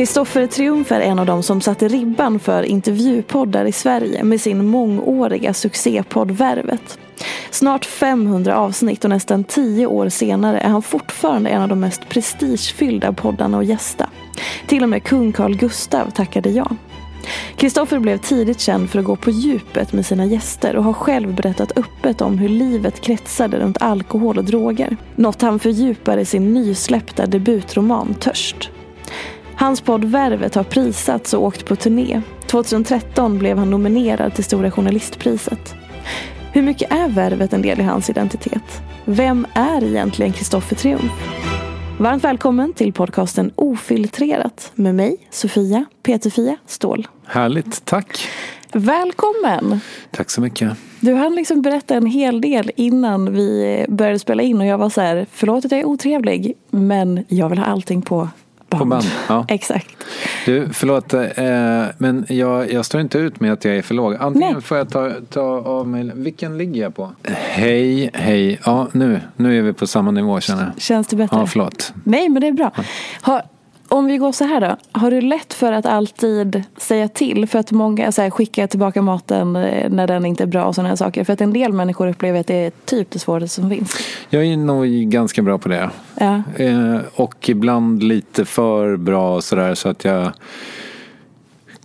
Kristoffer Triumf är en av dem som satte ribban för intervjupoddar i Sverige med sin mångåriga succépodd Värvet. Snart 500 avsnitt och nästan 10 år senare är han fortfarande en av de mest prestigefyllda poddarna att gästa. Till och med kung Carl Gustav tackade ja. Kristoffer blev tidigt känd för att gå på djupet med sina gäster och har själv berättat öppet om hur livet kretsade runt alkohol och droger. Något han fördjupar i sin nysläppta debutroman Törst. Hans podd Värvet har prisats och åkt på turné. 2013 blev han nominerad till Stora Journalistpriset. Hur mycket är Värvet en del i hans identitet? Vem är egentligen Kristoffer Triumf? Varmt välkommen till podcasten Ofiltrerat med mig, Sofia Peterfia Ståhl. Härligt, tack. Välkommen! Tack så mycket. Du hann liksom berätta en hel del innan vi började spela in och jag var så här, förlåt att jag är otrevlig, men jag vill ha allting på band. På band, ja. Exakt. Du, förlåt, eh, men jag, jag står inte ut med att jag är för låg. Antingen Nej. får jag ta, ta av mig, vilken ligger jag på? Hej, hej, ja nu, nu är vi på samma nivå känner jag. Känns det bättre? Ja, förlåt. Nej, men det är bra. Har, om vi går så här då. Har du lätt för att alltid säga till? För att många så här, skickar tillbaka maten eh, när den inte är bra och sådana saker. För att en del människor upplever att det är typ det svåraste som finns. Jag är nog ganska bra på det. Ja. Eh, och ibland lite för bra sådär så att jag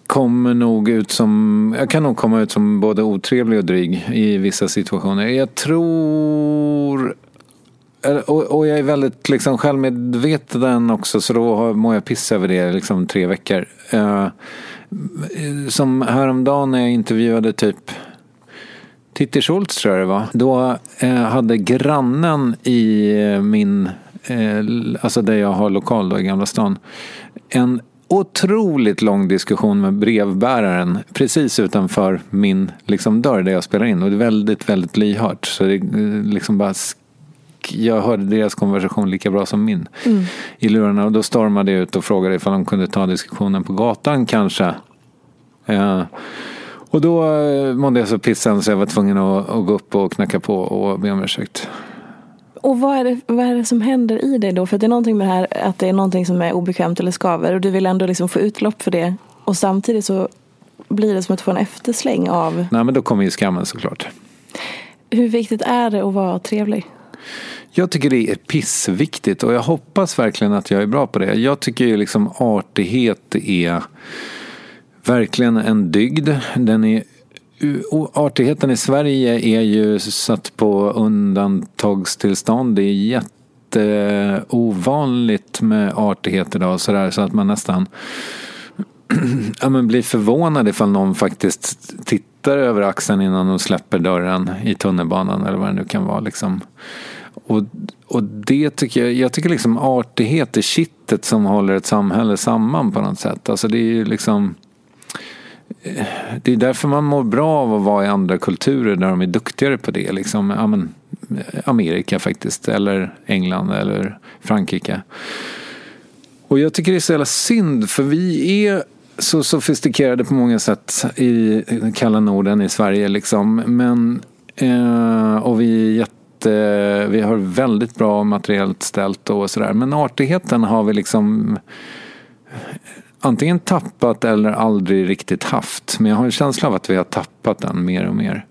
kommer nog ut som, jag kan nog komma ut som både otrevlig och dryg i vissa situationer. Jag tror och, och jag är väldigt liksom självmedveten också så då mår jag piss över det liksom tre veckor. Uh, som häromdagen när jag intervjuade typ Titti Schultz tror jag det var. Då eh, hade grannen i eh, min, eh, alltså där jag har lokal då i Gamla stan, en otroligt lång diskussion med brevbäraren precis utanför min liksom, dörr där jag spelar in. Och det är väldigt, väldigt lyhört. Så det eh, liksom bara jag hörde deras konversation lika bra som min i lurarna. Och då stormade jag ut och frågade ifall de kunde ta diskussionen på gatan kanske. Eh, och då eh, mådde jag så pissen så jag var tvungen att, att gå upp och knacka på och be om ursäkt. Och vad är, det, vad är det som händer i dig då? För det är någonting med det här att det är någonting som är obekvämt eller skaver. Och du vill ändå liksom få utlopp för det. Och samtidigt så blir det som att få en eftersläng av Nej men då kommer ju skammen såklart. hur viktigt är det att vara trevlig? Jag tycker det är pissviktigt och jag hoppas verkligen att jag är bra på det. Jag tycker ju liksom artighet är verkligen en dygd. Den är, artigheten i Sverige är ju satt på undantagstillstånd. Det är jätteovanligt med artighet idag sådär, så att man nästan ja, men blir förvånad ifall någon faktiskt tittar över axeln innan de släpper dörren i tunnelbanan eller vad det nu kan vara. Liksom. Och, och det tycker jag, jag tycker liksom artighet är kittet som håller ett samhälle samman på något sätt. Alltså det är ju liksom eh, det är därför man mår bra av att vara i andra kulturer där de är duktigare på det. Liksom, ja, men, eh, Amerika faktiskt, eller England eller Frankrike. Och jag tycker det är så jävla synd för vi är så sofistikerade på många sätt i kalla Norden i Sverige liksom. Men, eh, och vi är jätte vi har väldigt bra materiellt ställt och sådär. Men artigheten har vi liksom antingen tappat eller aldrig riktigt haft. Men jag har en känsla av att vi har tappat den mer och mer.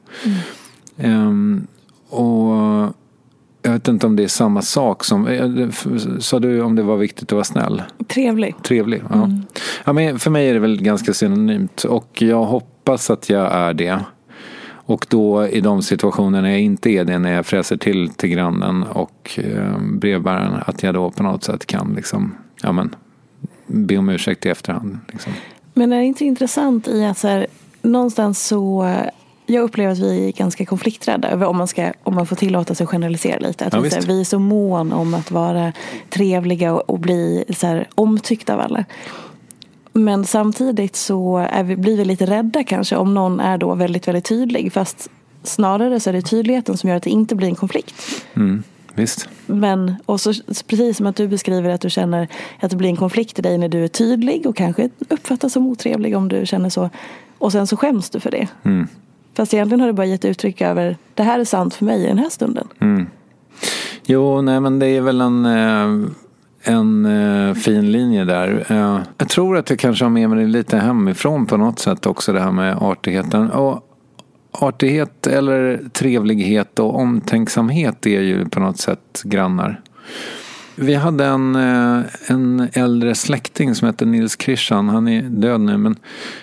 Mm. Um, och jag vet inte om det är samma sak som... Eh, sa du om det var viktigt att vara snäll? Trevlig. Trevlig, ja. Mm. ja men för mig är det väl ganska synonymt. Och jag hoppas att jag är det. Och då i de situationerna jag inte är det, när jag fräser till till grannen och eh, brevbäraren, att jag då på något sätt kan liksom, ja men, be om ursäkt i efterhand. Liksom. Men är det inte intressant i att så här, någonstans så jag upplever att vi är ganska konflikträdda om man, ska, om man får tillåta sig att generalisera lite. Att ja, vi, här, vi är så mån om att vara trevliga och, och bli så här, omtyckta av alla. Men samtidigt så vi, blir vi lite rädda kanske om någon är då väldigt, väldigt tydlig. Fast snarare så är det tydligheten som gör att det inte blir en konflikt. Mm, visst. Men och så, precis som att du beskriver att du känner att det blir en konflikt i dig när du är tydlig och kanske uppfattas som otrevlig om du känner så. Och sen så skäms du för det. Mm. Fast egentligen har du bara gett uttryck över det här är sant för mig i den här stunden. Mm. Jo, nej men det är väl en, eh, en eh, fin linje där. Eh, jag tror att jag kanske har med mig det lite hemifrån på något sätt också det här med artigheten. Och artighet eller trevlighet och omtänksamhet är ju på något sätt grannar. Vi hade en, eh, en äldre släkting som hette Nils Christian. Han är död nu. Men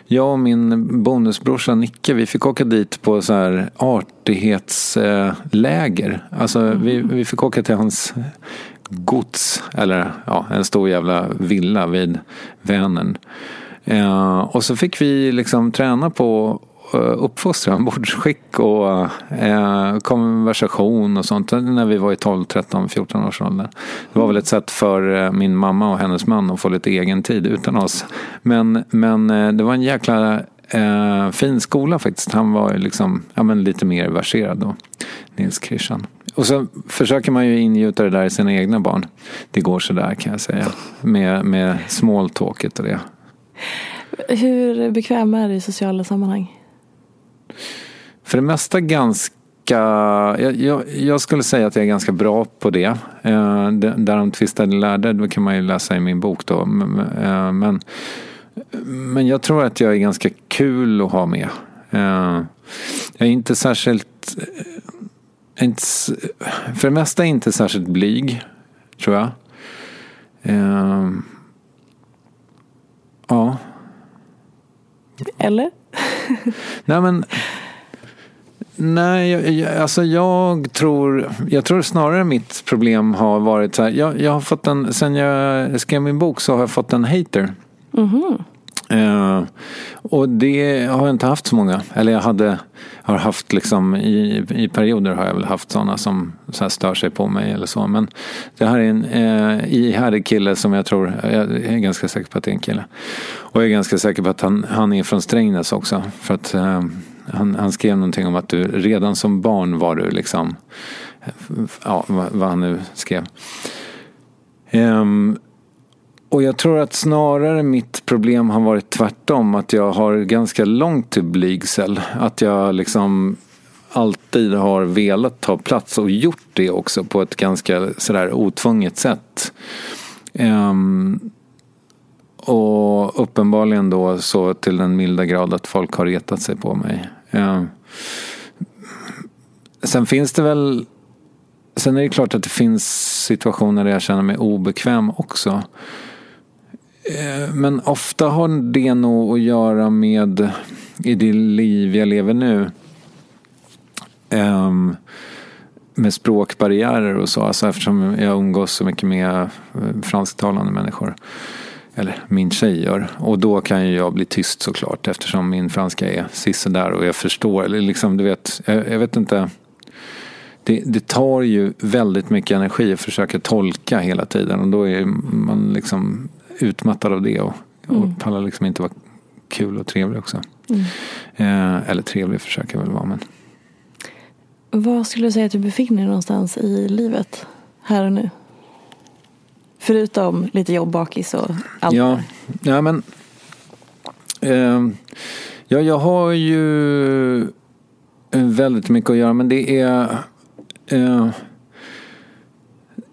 jag och min bonusbrorsa Nicke vi fick åka dit på så här artighetsläger. Alltså vi, vi fick åka till hans gods. Eller ja, en stor jävla villa vid Vänern. Eh, och så fick vi liksom träna på eh, uppfostran, bordsskick och eh, konversation och sånt när vi var i 12, 13, 14 års ålder. Det var väl ett sätt för eh, min mamma och hennes man att få lite egen tid utan oss. Men, men eh, det var en jäkla eh, fin skola faktiskt. Han var liksom, ja, men lite mer verserad då, Nils Christian. Och så försöker man ju ingjuta det där i sina egna barn. Det går sådär kan jag säga. Med, med smalltalket och det. Hur bekväm är du i sociala sammanhang? För det mesta ganska jag, jag, jag, skulle säga att jag är ganska bra på det. Eh, där de tvistade lärde, det kan man ju läsa i min bok då. Eh, men, men jag tror att jag är ganska kul att ha med. Eh, jag är inte särskilt... Inte, för det mesta jag inte särskilt blyg, tror jag. Eh, ja. Eller? nej men... Nej, jag, alltså jag tror, jag tror snarare mitt problem har varit så här. Jag, jag har fått en, sen jag skrev min bok så har jag fått en hater. Mm -hmm. Uh, och det har jag inte haft så många. Eller jag hade, har haft liksom i, i perioder har jag väl haft sådana som så stör sig på mig eller så. Men det här är en eh, uh, ihärdig kille som jag tror, jag är ganska säker på att det är en kille. Och jag är ganska säker på att han, han är från Strängnäs också. För att uh, han, han skrev någonting om att du redan som barn var du liksom, ja vad, vad han nu skrev. Um, och jag tror att snarare mitt problem har varit tvärtom. Att jag har ganska långt till blygsel. Att jag liksom alltid har velat ta plats och gjort det också på ett ganska sådär otvunget sätt. Um, och uppenbarligen då så till den milda grad att folk har retat sig på mig. Um, sen finns det väl Sen är det klart att det finns situationer där jag känner mig obekväm också. Eh, men ofta har det nog att göra med i det liv jag lever nu. Ehm, med språkbarriärer och så. Alltså eftersom jag umgås så mycket med eh, fransktalande människor. Eller min tjej gör. Och då kan ju jag bli tyst såklart eftersom min franska är sisådär och jag förstår. Eller liksom, du vet, jag, jag vet inte. Det, det, tar ju väldigt mycket energi att försöka tolka hela tiden och då är man liksom utmattad av det och, och mm. pallar liksom inte vara kul och trevlig också. Mm. Eh, eller trevlig försöker jag väl vara men. Vad skulle du säga att du befinner dig någonstans i livet här och nu? Förutom lite jobb, bakis och allt. Ja, ja men. Eh, ja, jag har ju väldigt mycket att göra men det är. Eh,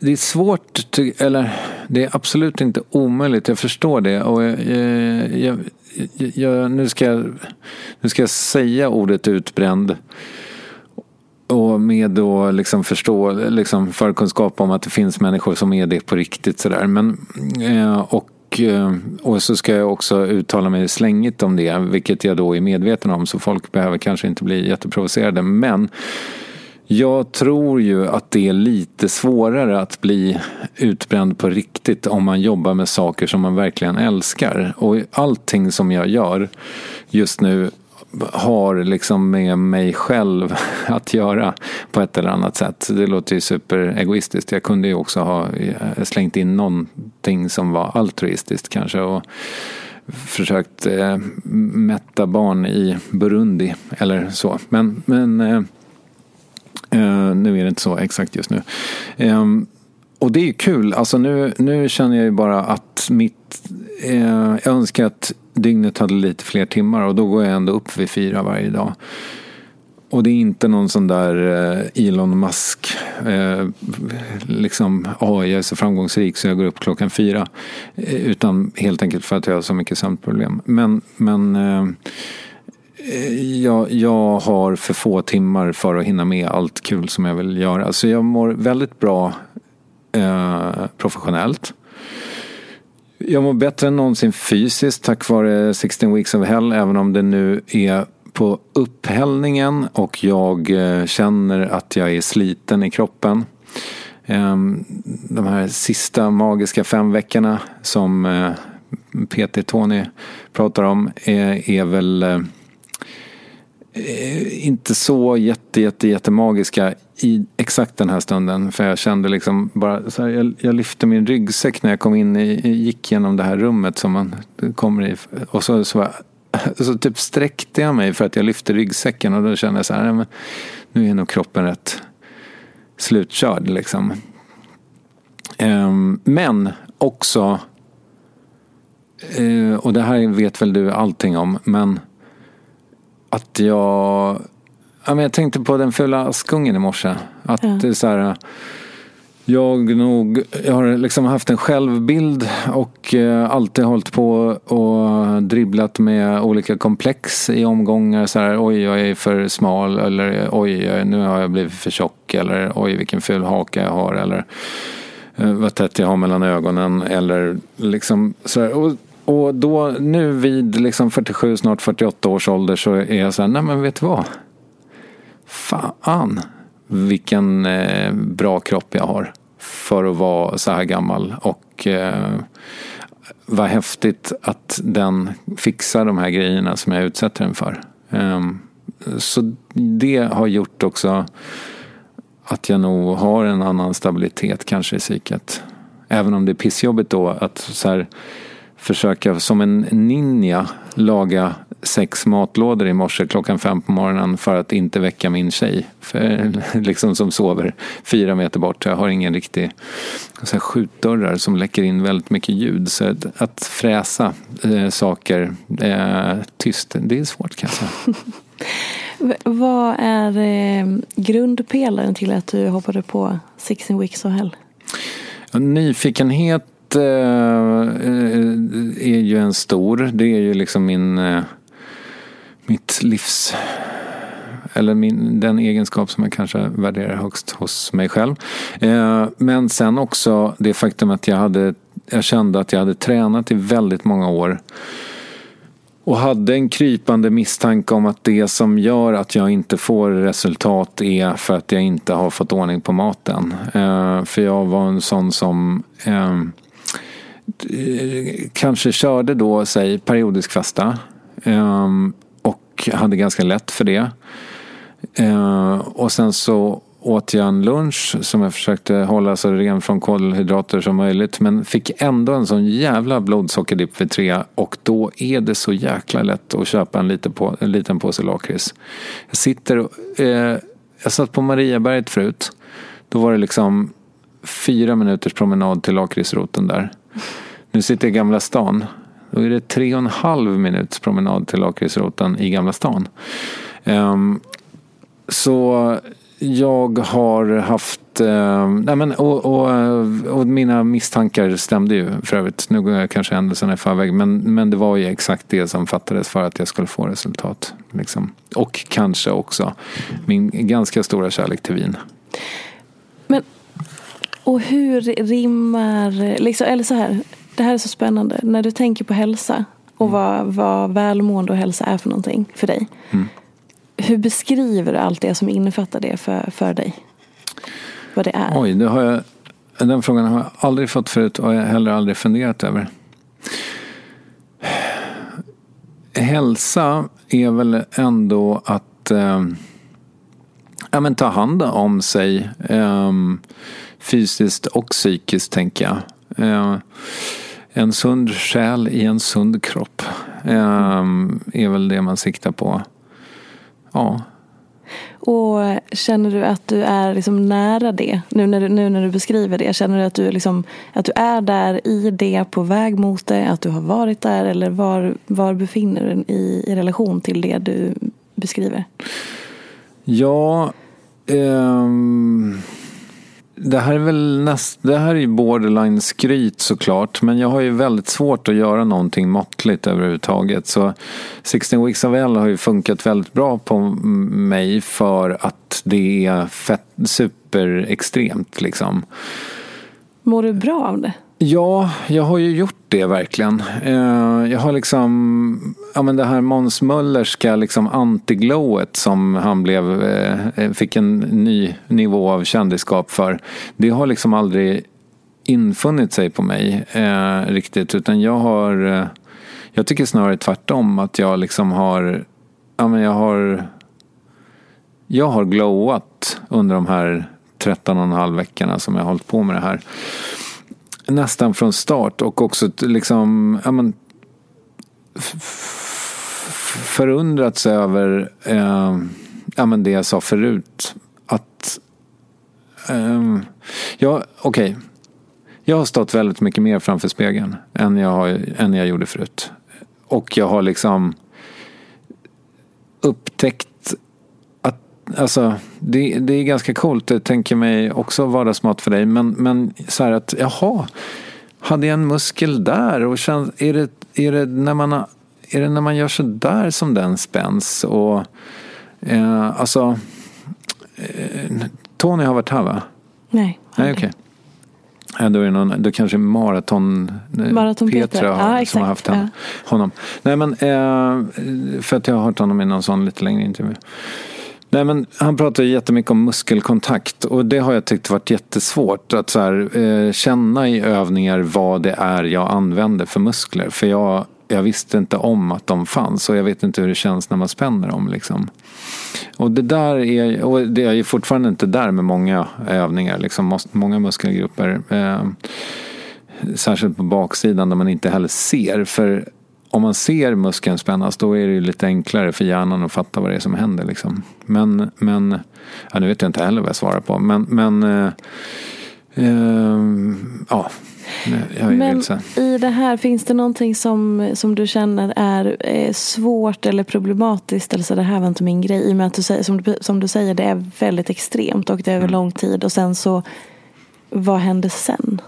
det är svårt, eller det är absolut inte omöjligt. Jag förstår det. Och eh, jag, jag, jag, nu, ska jag, nu ska jag säga ordet utbränd. Och med då liksom förstå, liksom förkunskap om att det finns människor som är det på riktigt sådär. Men, eh, och, eh, och så ska jag också uttala mig slängigt om det, vilket jag då är medveten om. Så folk behöver kanske inte bli jätteprovocerade. Men jag tror ju att det är lite svårare att bli utbränd på riktigt om man jobbar med saker som man verkligen älskar. Och allting som jag gör just nu har liksom med mig själv att göra på ett eller annat sätt. Det låter ju superegoistiskt. Jag kunde ju också ha eh, slängt in någonting som var altruistiskt kanske. Och försökt eh, mätta barn i Burundi eller så. Men, men eh, eh, nu är det inte så exakt just nu. Eh, och det är kul. Alltså nu, nu känner jag ju bara att mitt... Eh, jag önskar att dygnet hade lite fler timmar och då går jag ändå upp vid fyra varje dag. Och det är inte någon sån där eh, Elon Musk, eh, liksom, oh, jag är så framgångsrik så jag går upp klockan fyra. Eh, utan helt enkelt för att jag har så mycket sömnproblem. Men, men eh, Eh, jag, jag har för få timmar för att hinna med allt kul som jag vill göra. Så jag mår väldigt bra eh, professionellt. Jag mår bättre än någonsin fysiskt tack vare 16 Weeks of Hell även om det nu är på upphällningen och jag eh, känner att jag är sliten i kroppen. Ehm, de här sista magiska fem veckorna som Peter PT Tony pratar om är, är väl Eh, inte så jätte, jätte, jättemagiska i exakt den här stunden. För jag kände liksom bara så här, jag, jag, lyfte min ryggsäck när jag kom in i, gick genom det här rummet som man kommer i. Och så, så, så typ sträckte jag mig för att jag lyfte ryggsäcken och då kände jag så här, men, nu är nog kroppen rätt slutkörd liksom. Ehm, men också, eh, och det här vet väl du allting om, men att jag Ja, men jag tänkte på den fula Askungen i morse. Att ja. det är så här, jag, nog, jag har liksom haft en självbild och eh, alltid hållit på och dribblat med olika komplex i omgångar. Så här, oj, jag är för smal eller oj, nu har jag blivit för tjock eller oj, vilken ful haka jag har eller eh, vad tätt jag har mellan ögonen eller liksom så här, och, och då nu vid liksom 47, snart 48 års ålder så är jag så här, nej men vet du vad? fan vilken eh, bra kropp jag har för att vara så här gammal. Och eh, vad häftigt att den fixar de här grejerna som jag utsätter den för. Eh, så det har gjort också att jag nog har en annan stabilitet kanske i psyket. Även om det är pissjobbigt då att så här, försöka som en ninja laga sex matlådor i morse klockan fem på morgonen för att inte väcka min tjej. För, liksom som sover fyra meter bort. Jag har ingen riktig så här, skjutdörrar som läcker in väldigt mycket ljud. Så att, att fräsa eh, saker eh, tyst, det är svårt kan jag säga. Vad är eh, grundpelaren till att du hoppade på Sixteen Weeks of Hell? Nyfikenhet Eh, eh, är ju en stor. Det är ju liksom min eh, mitt livs eller min, den egenskap som jag kanske värderar högst hos mig själv. Eh, men sen också det faktum att jag, hade, jag kände att jag hade tränat i väldigt många år. Och hade en krypande misstanke om att det som gör att jag inte får resultat är för att jag inte har fått ordning på maten. Eh, för jag var en sån som eh, Eh, kanske körde då, säg periodisk fasta. Ehm, och hade ganska lätt för det. Eh, och sen så åt jag en lunch som jag försökte hålla så ren från kolhydrater som möjligt. Men fick ändå en sån jävla blodsockerdipp vid tre. Och då är det så jäkla lätt att köpa en liten, på, en liten påse lakrits. Jag sitter eh, Jag satt på Mariaberget förut. Då var det liksom fyra minuters promenad till lakritsroten där. Nu sitter jag i Gamla stan. Då är det tre och en halv minuts promenad till lakritsroten i Gamla stan. Um, så jag har haft, eh, nej men, och, och, och, mina misstankar stämde ju för övrigt. Nu går jag kanske händelserna i förväg. Men, men det var ju exakt det som fattades för att jag skulle få resultat. Liksom. Och kanske också min ganska stora kärlek till vin. Men, och hur rimmar, liksom, eller så här, det här är så spännande. När du tänker på hälsa och mm. vad, vad välmående och hälsa är för någonting för dig. Mm. Hur beskriver du allt det som innefattar det för, för dig? Vad det är? Oj, det har jag, den frågan har jag aldrig fått förut och jag heller aldrig funderat över. Hälsa är väl ändå att eh, ja, men ta hand om sig eh, fysiskt och psykiskt, tänker jag. Eh, en sund själ i en sund kropp eh, är väl det man siktar på. Ja. Och känner du att du är liksom nära det? Nu när, du, nu när du beskriver det. Känner du att du, liksom, att du är där i det, på väg mot det? Att du har varit där? Eller var, var befinner du dig i, i relation till det du beskriver? Ja, um det här är väl näst, det här är ju borderline skryt såklart. Men jag har ju väldigt svårt att göra någonting måttligt överhuvudtaget. Så 16 Weeks of L har ju funkat väldigt bra på mig för att det är fett, superextremt liksom. Mår du bra av det? Ja, jag har ju gjort det verkligen. Eh, jag har liksom, ja men det här Måns Möllerska liksom antiglowet som han blev, eh, eh, fick en ny nivå av kändisskap för. Det har liksom aldrig infunnit sig på mig eh, riktigt utan jag har, jag tycker snarare tvärtom att jag liksom har, ja men jag har, jag har glowat under de här 13 och en halv veckorna som jag har hållit på med det här nästan från start och också liksom ja, men, förundrats över eh, ja, men det jag sa förut. Att eh, ja, okej. Okay. Jag har stått väldigt mycket mer framför spegeln än jag, har, än jag gjorde förut. Och jag har liksom upptäckt Alltså, det, det är ganska coolt. Det tänker mig också vardagsmat för dig. Men, men så här att, jaha. Hade jag en muskel där? Och känns, är, det, är, det när man, är det när man gör så där som den spänns? Och, eh, alltså, eh, Tony har varit här va? Nej. Nej, okej. Okay. Ja, då, är det någon, då kanske Maraton, eh, Maraton Petra, Petra. Ja, som har haft ja. honom. Nej, men, eh, för att jag har hört honom i någon sån lite längre intervju. Nej, men han pratar jättemycket om muskelkontakt och det har jag tyckt varit jättesvårt. Att så här, eh, känna i övningar vad det är jag använder för muskler. För jag, jag visste inte om att de fanns och jag vet inte hur det känns när man spänner dem. Liksom. Och det där är, och det är fortfarande inte där med många övningar, liksom, många muskelgrupper. Eh, särskilt på baksidan där man inte heller ser. För om man ser muskeln spännas då är det lite enklare för hjärnan att fatta vad det är som händer. Liksom. Men, men ja, nu vet jag inte heller vad jag svarar på. Men, men eh, eh, ja. Men i det här, finns det någonting som, som du känner är, är svårt eller problematiskt? Eller så det här var inte min grej. I och med att du säger, som, du, som du säger, det är väldigt extremt och det är över mm. lång tid. Och sen så, vad händer sen?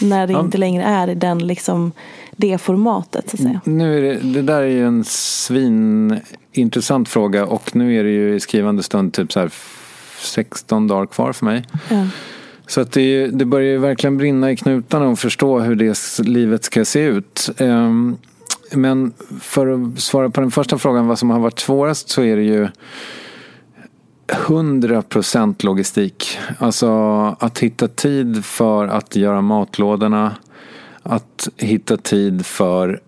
När det ja. inte längre är den liksom det formatet så att säga? Nu är det, det där är ju en svinintressant fråga och nu är det ju i skrivande stund typ så här 16 dagar kvar för mig. Ja. Så att det, det börjar ju verkligen brinna i knutarna och förstå hur det livet ska se ut. Ehm, men för att svara på den första frågan vad som har varit svårast så är det ju 100% logistik. Alltså att hitta tid för att göra matlådorna att hitta tid för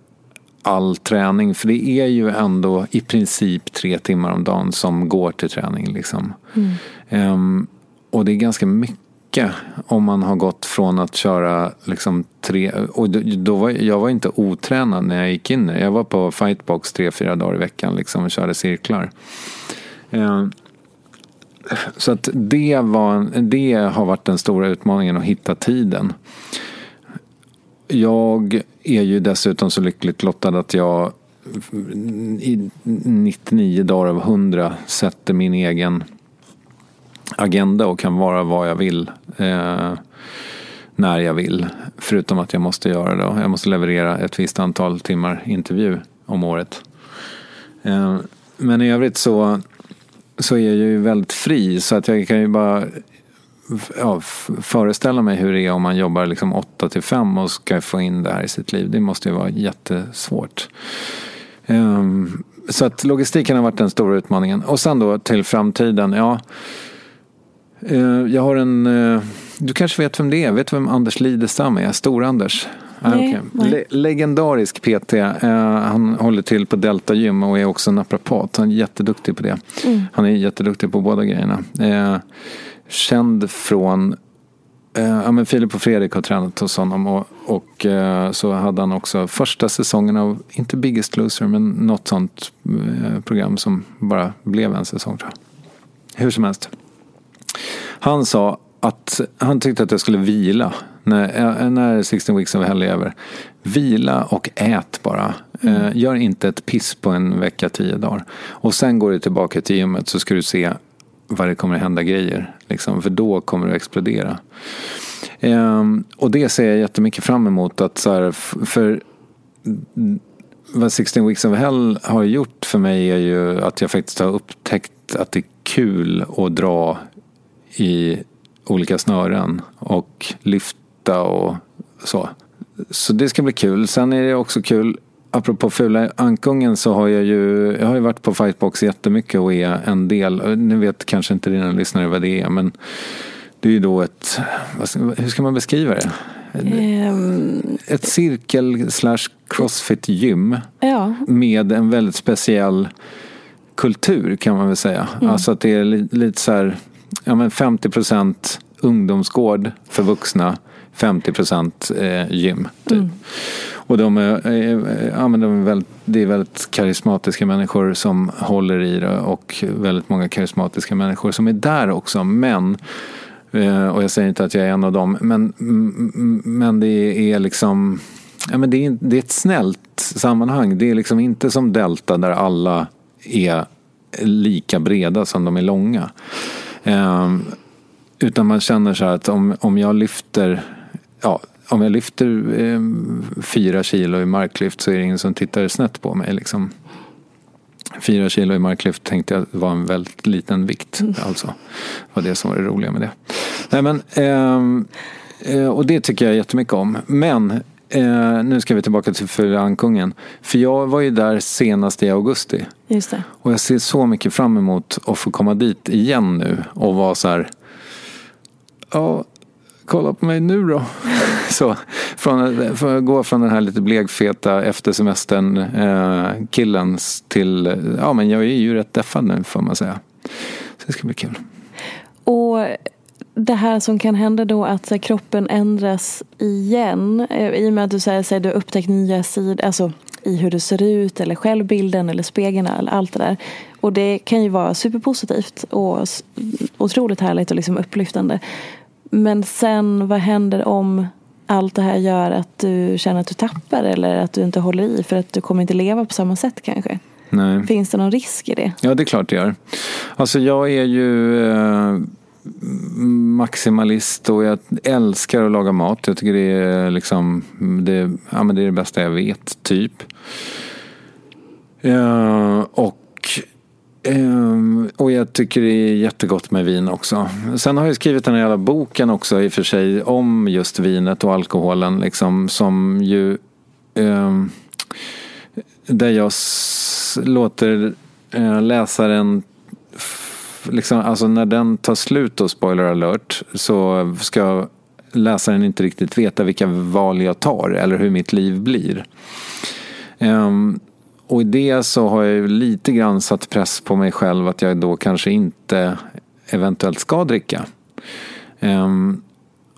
all träning. För det är ju ändå i princip tre timmar om dagen som går till träning. Liksom. Mm. Um, och det är ganska mycket om man har gått från att köra liksom tre... Och då var, jag var inte otränad när jag gick in. Jag var på fightbox tre, fyra dagar i veckan liksom, och körde cirklar. Um, så att det, var, det har varit den stora utmaningen att hitta tiden. Jag är ju dessutom så lyckligt lottad att jag i 99 dagar av 100 sätter min egen agenda och kan vara vad jag vill eh, när jag vill. Förutom att jag måste göra det. Jag måste leverera ett visst antal timmar intervju om året. Eh, men i övrigt så, så är jag ju väldigt fri så att jag kan ju bara ja, föreställa mig hur det är om man jobbar liksom 8 till 5 och ska få in det här i sitt liv. Det måste ju vara jättesvårt. Um, så att logistiken har varit den stora utmaningen. Och sen då till framtiden. Ja, uh, jag har en... Uh, du kanske vet vem det är? Vet du vem Anders Lidestam är? Stor-Anders? Nej, okay. Le legendarisk PT. Uh, han håller till på Delta Gym och är också naprapat. Han är jätteduktig på det. Mm. Han är jätteduktig på båda grejerna. Känd från eh, ja, men Filip och Fredrik har tränat hos honom och, och eh, så hade han också första säsongen av, inte Biggest Loser, men något sånt eh, program som bara blev en säsong tror jag. Hur som helst. Han sa att han tyckte att jag skulle vila när, när 16 weeks of hell är över. Vila och ät bara. Mm. Gör inte ett piss på en vecka, tio dagar. Och sen går du tillbaka till gymmet så ska du se vad det kommer att hända grejer. Liksom, för då kommer det att explodera. Ehm, och det ser jag jättemycket fram emot. Att så här, för vad 16 Weeks of Hell har gjort för mig är ju att jag faktiskt har upptäckt att det är kul att dra i olika snören och lyfta och så. Så det ska bli kul. Sen är det också kul apropå fula ankungen så har jag ju, jag har ju varit på Fightbox jättemycket och är en del, nu vet kanske inte dina lyssnare vad det är men det är ju då ett, hur ska man beskriva det? Um, ett cirkel slash crossfit gym ja. med en väldigt speciell kultur kan man väl säga. Mm. Alltså att det är lite, så här, ja men 50 procent ungdomsgård för vuxna, 50 procent eh, gym. Typ. Mm. Och de är, ja, men de är väldigt, det är väldigt karismatiska människor som håller i det och väldigt många karismatiska människor som är där också. Men eh, och jag säger inte att jag är en av dem. Men, men det är liksom ja, men det, är, det är ett snällt sammanhang. Det är liksom inte som Delta där alla är lika breda som de är långa. Um, utan man känner så här att om, om jag lyfter ja, om jag lyfter eh, fyra kilo i marklyft så är det ingen som tittar snett på mig. Liksom. Fyra kilo i marklyft tänkte jag var en väldigt liten vikt. Mm. Alltså. var det som var det roliga med det. Nej, men, ehm, eh, och det tycker jag jättemycket om. Men eh, nu ska vi tillbaka till Fyra Ankungen. För jag var ju där senast i augusti. Just det. Och jag ser så mycket fram emot att få komma dit igen nu och vara så här. Ja, kolla på mig nu då. Så, från, för att gå från den här lite blekfeta efter semestern eh, killens till, ja men jag är ju rätt deffad nu får man säga. Så det ska bli kul. Och det här som kan hända då att här, kroppen ändras igen eh, i och med att du säger att du har upptäckt nya sidor, alltså i hur du ser ut eller självbilden eller spegeln eller allt det där. Och det kan ju vara superpositivt och otroligt härligt och liksom upplyftande. Men sen vad händer om allt det här gör att du känner att du tappar eller att du inte håller i för att du kommer inte leva på samma sätt kanske? Nej. Finns det någon risk i det? Ja, det är klart det gör. Alltså jag är ju eh, maximalist och jag älskar att laga mat. Jag tycker det är liksom det, ja, men det, är det bästa jag vet, typ. Eh, och Um, och jag tycker det är jättegott med vin också. Sen har jag skrivit den här jävla boken också i och för sig om just vinet och alkoholen. Liksom, som ju... Um, där jag låter uh, läsaren... Liksom, alltså när den tar slut då, spoiler alert, så ska läsaren inte riktigt veta vilka val jag tar eller hur mitt liv blir. Um, och i det så har jag ju lite grann satt press på mig själv att jag då kanske inte eventuellt ska dricka. Um,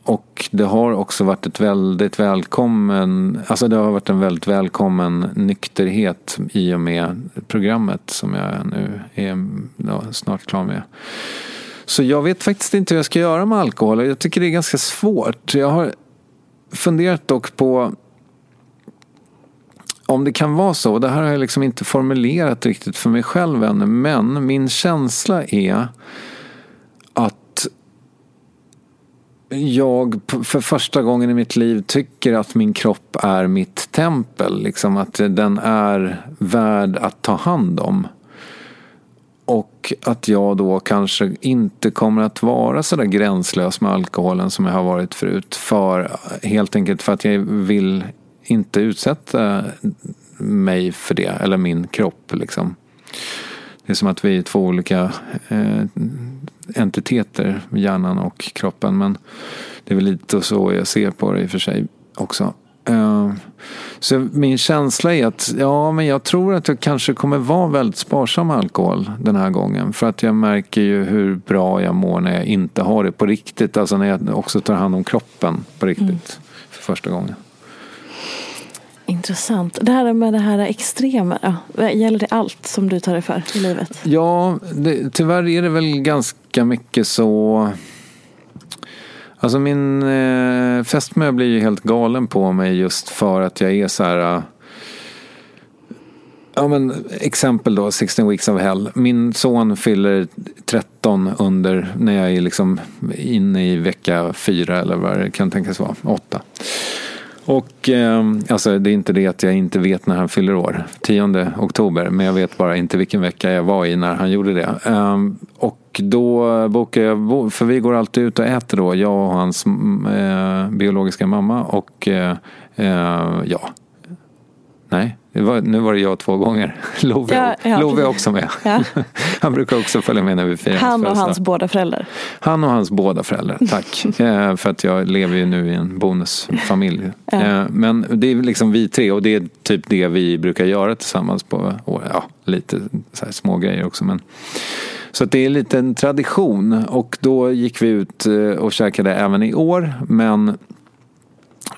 och det har också varit ett väldigt välkommen, alltså det har varit en väldigt välkommen nykterhet i och med programmet som jag nu är ja, snart klar med. Så jag vet faktiskt inte hur jag ska göra med alkohol. Jag tycker det är ganska svårt. Jag har funderat dock på om det kan vara så. och Det här har jag liksom inte formulerat riktigt för mig själv ännu. Men min känsla är att jag för första gången i mitt liv tycker att min kropp är mitt tempel. Liksom att den är värd att ta hand om. Och att jag då kanske inte kommer att vara så där gränslös med alkoholen som jag har varit förut. För, helt enkelt för att jag vill inte utsätta mig för det, eller min kropp. Liksom. Det är som att vi är två olika eh, entiteter, hjärnan och kroppen. Men det är väl lite så jag ser på det i och för sig också. Uh, så min känsla är att ja, men jag tror att jag kanske kommer vara väldigt sparsam med alkohol den här gången. För att jag märker ju hur bra jag mår när jag inte har det på riktigt. Alltså när jag också tar hand om kroppen på riktigt mm. för första gången. Intressant. Det här med det här extrema, gäller det allt som du tar dig för i livet? Ja, det, tyvärr är det väl ganska mycket så. Alltså min eh, fästmö blir ju helt galen på mig just för att jag är så här. Eh, ja men exempel då, 16 weeks of hell. Min son fyller 13 under när jag är liksom inne i vecka 4 eller vad det kan tänkas vara, 8. Och eh, alltså det är inte det att jag inte vet när han fyller år, 10 oktober, men jag vet bara inte vilken vecka jag var i när han gjorde det. Eh, och då bokar jag, för vi går alltid ut och äter då, jag och hans mm, eh, biologiska mamma och eh, eh ja, nej, var, nu var det jag två gånger. Love, ja, ja, Love är också med. Ja. Han brukar också följa med när vi firar Han och hans båda föräldrar. Han och hans båda föräldrar, tack. eh, för att jag lever ju nu i en bonusfamilj. Eh, men det är liksom vi tre och det är typ det vi brukar göra tillsammans på ja, lite så små grejer också. Men, så det är lite en tradition och då gick vi ut eh, och käkade även i år. Men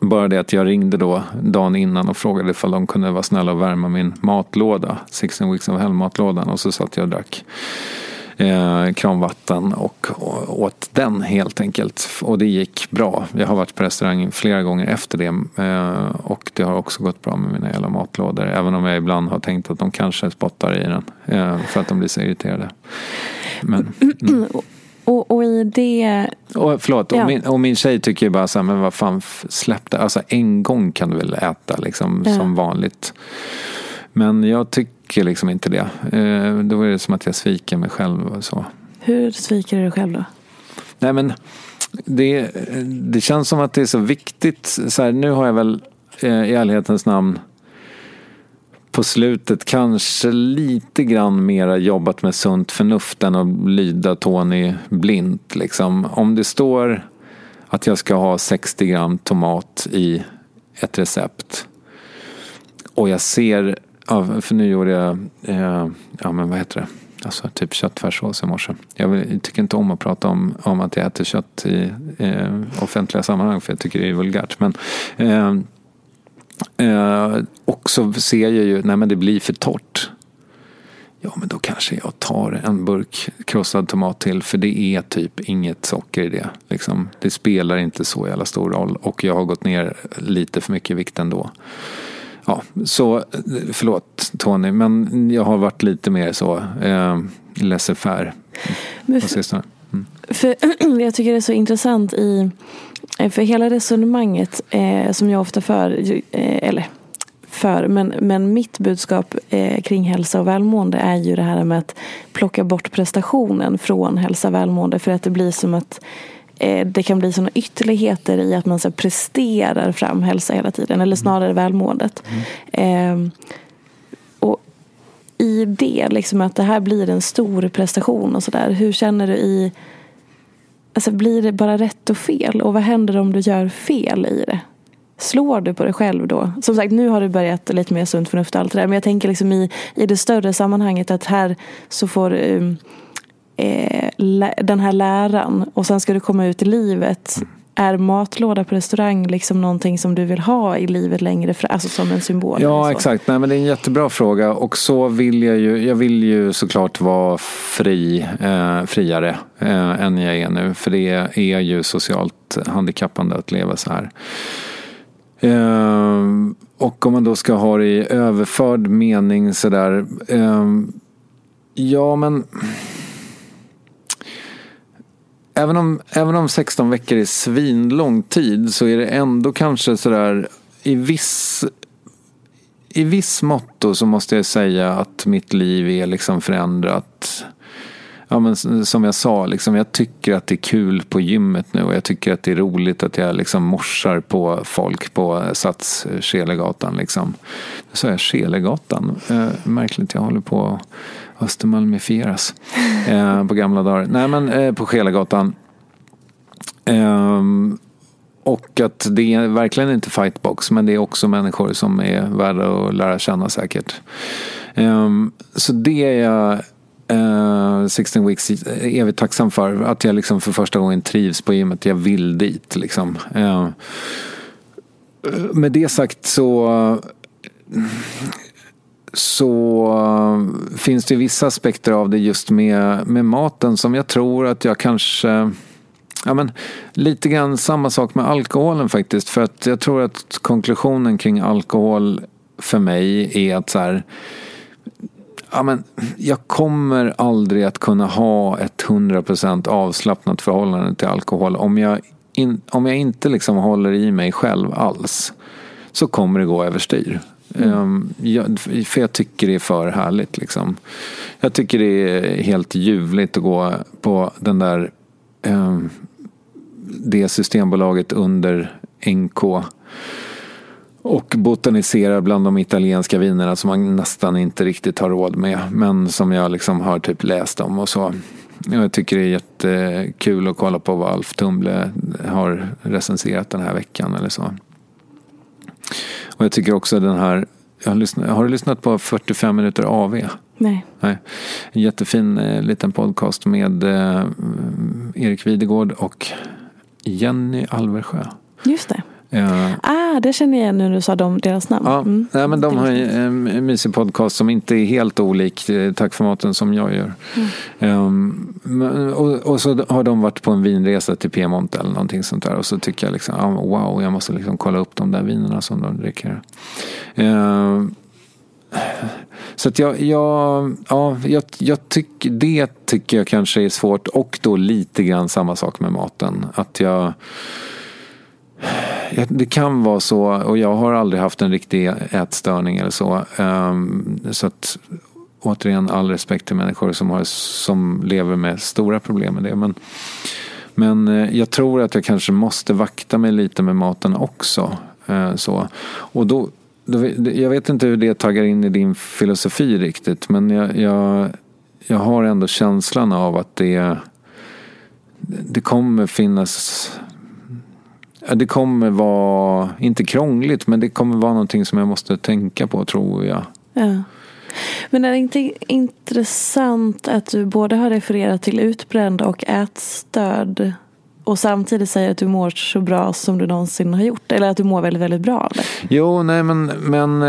bara det att jag ringde då dagen innan och frågade ifall de kunde vara snälla och värma min matlåda. 16 Weeks of Hell-matlådan. Och så satt jag och drack eh, kranvatten och, och åt den helt enkelt. Och det gick bra. Jag har varit på restaurang flera gånger efter det. Eh, och det har också gått bra med mina jävla matlådor. Även om jag ibland har tänkt att de kanske spottar i den. Eh, för att de blir så irriterade. Men, mm. Och, och i det... Och, förlåt, ja. och, min, och min tjej tycker ju bara så här, men vad fan släpp det. Alltså en gång kan du väl äta liksom ja. som vanligt. Men jag tycker liksom inte det. Eh, då är det som att jag sviker mig själv och så. Hur sviker du dig själv då? Nej men det, det känns som att det är så viktigt. Så här, nu har jag väl eh, i ärlighetens namn på slutet kanske lite grann mera jobbat med sunt förnuft än att lyda Tony blint. Liksom. Om det står att jag ska ha 60 gram tomat i ett recept och jag ser, för nu gjorde jag, eh, ja men vad heter det? Alltså typ köttfärssås i morse. Jag tycker inte om att prata om, om att jag äter kött i eh, offentliga sammanhang för jag tycker det är vulgärt. Men eh, Eh, och så ser jag ju, nej men det blir för torrt. Ja men då kanske jag tar en burk krossad tomat till för det är typ inget socker i det. Liksom, det spelar inte så jävla stor roll och jag har gått ner lite för mycket i vikt ändå. Ja, så förlåt Tony men jag har varit lite mer så eh, laissez-faire på sistone. Mm. För jag tycker det är så intressant i Eh, för hela resonemanget eh, som jag ofta för, eh, eller för, men, men mitt budskap eh, kring hälsa och välmående är ju det här med att plocka bort prestationen från hälsa och välmående för att det blir som att eh, det kan bli sådana ytterligheter i att man så presterar fram hälsa hela tiden, eller snarare välmåendet. Mm. Eh, och i det, liksom att det här blir en stor prestation och sådär, hur känner du i alltså, blir det bara rätt och fel? Och vad händer om du gör fel i det? Slår du på dig själv då? Som sagt, nu har du börjat lite mer sunt förnuft och allt det där. Men jag tänker liksom i, i det större sammanhanget att här så får um, eh, den här läran och sen ska du komma ut i livet. Mm. Är matlåda på restaurang liksom någonting som du vill ha i livet längre fram? Alltså som en symbol? Ja, exakt. Nej, men det är en jättebra fråga. Och så vill jag ju, jag vill ju såklart vara fri, eh, friare eh, än jag är nu. För det är ju socialt handikappande att leva så här. Eh, och om man då ska ha det i överförd mening sådär. Eh, ja, men även om, även om 16 veckor är svinlång tid så är det ändå kanske sådär i viss i viss måtto så måste jag säga att mitt liv är liksom förändrat. Ja, men som jag sa, liksom, jag tycker att det är kul på gymmet nu och jag tycker att det är roligt att jag liksom morsar på folk på Sats eh, Schelegatan. Liksom. Nu sa jag Schelegatan. Eh, märkligt, jag håller på Östermalmifieras eh, på gamla dagar. Nej men eh, på Skelagatan. Eh, och att det är verkligen inte fightbox men det är också människor som är värda att lära känna säkert. Ehm, så det är jag Uh, 16 Weeks evigt tacksam för. Att jag liksom för första gången trivs på gymmet. Jag vill dit liksom. Uh, med det sagt så så um, finns det vissa aspekter av det just med, med maten som jag tror att jag kanske Ja, men lite grann samma sak med alkoholen faktiskt. För att jag tror att konklusionen kring alkohol för mig är att så här, ja, men jag kommer aldrig att kunna ha ett 100% avslappnat förhållande till alkohol om jag, in, om jag inte liksom håller i mig själv alls. Så kommer det gå överstyr. Mm. Ehm, jag, för jag tycker det är för härligt. Liksom. Jag tycker det är helt ljuvligt att gå på den där eh, det systembolaget under NK och botanisera bland de italienska vinerna som man nästan inte riktigt har råd med. Men som jag liksom har typ läst om och så. Jag tycker det är jättekul att kolla på vad Alf Tumble har recenserat den här veckan eller så. Och jag tycker också den här, har, lyssnat, har du lyssnat på 45 minuter AV? Nej. Nej. En jättefin eh, liten podcast med eh, Erik Videgård och Jenny Alversjö. Just det. Ja. Ah, det känner jag igen nu när du sa dem, deras namn. Ja, mm. ja men de har en mysig podcast som inte är helt olik eh, Tack för maten som jag gör. Mm. Um, och, och, så har de varit på en vinresa till Piemonte eller någonting sånt där. Och så tycker jag liksom, ah, wow, jag måste liksom kolla upp de där vinerna som de dricker. Um, så att jag, jag, ja, jag, jag tycker, det tycker jag kanske är svårt och då lite grann samma sak med maten. Att jag det kan vara så och jag har aldrig haft en riktig ätstörning eller så. Um, så att återigen all respekt till människor som, har, som lever med stora problem med det. Men, men eh, jag tror att jag kanske måste vakta mig lite med maten också. Uh, så. Och då, då, jag vet inte hur det taggar in i din filosofi riktigt men jag, jag, jag har ändå känslan av att det, det kommer finnas det kommer vara, inte krångligt, men det kommer vara någonting som jag måste tänka på tror jag. Ja. Men är det inte intressant att du både har refererat till utbränd och ätstöd och samtidigt säger att du mår så bra som du någonsin har gjort? Eller att du mår väldigt, väldigt bra? Eller? Jo, nej men, men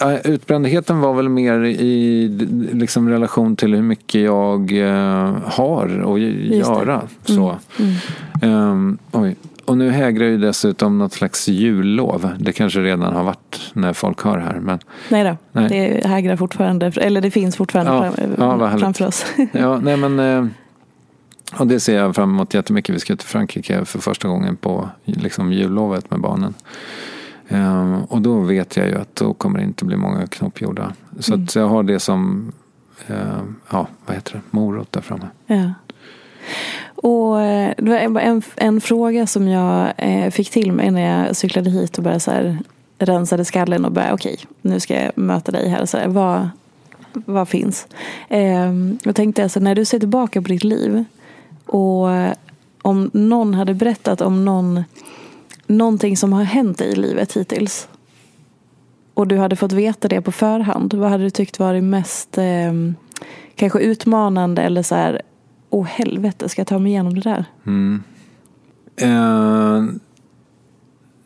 äh, utbrändheten var väl mer i liksom, relation till hur mycket jag äh, har att göra. Så. Mm. Mm. Um, oj. Och nu hägrar ju dessutom något slags jullov. Det kanske redan har varit när folk hör här. Men... Nej då, nej. det hägrar fortfarande. Eller det finns fortfarande ja, fram, ja, framför oss. ja, nej men... Eh, och det ser jag fram emot jättemycket. Vi ska till Frankrike för första gången på liksom, jullovet med barnen. Um, och då vet jag ju att då kommer det inte bli många knoppgjorda. Så mm. jag har det som, uh, ja vad heter det, morot där framme. Ja. Och eh, det var en, en fråga som jag eh, fick till mig när jag cyklade hit och började så här, rensade skallen och började okej, okay, nu ska jag möta dig här. Så här, vad, vad finns? Eh, jag tänkte alltså, när du ser tillbaka på ditt liv och om någon hade berättat om någon, någonting som har hänt i livet hittills och du hade fått veta det på förhand, vad hade du tyckt varit mest eh, kanske utmanande eller så här, åh helvete, ska jag ta mig igenom det där? Mm. Eh,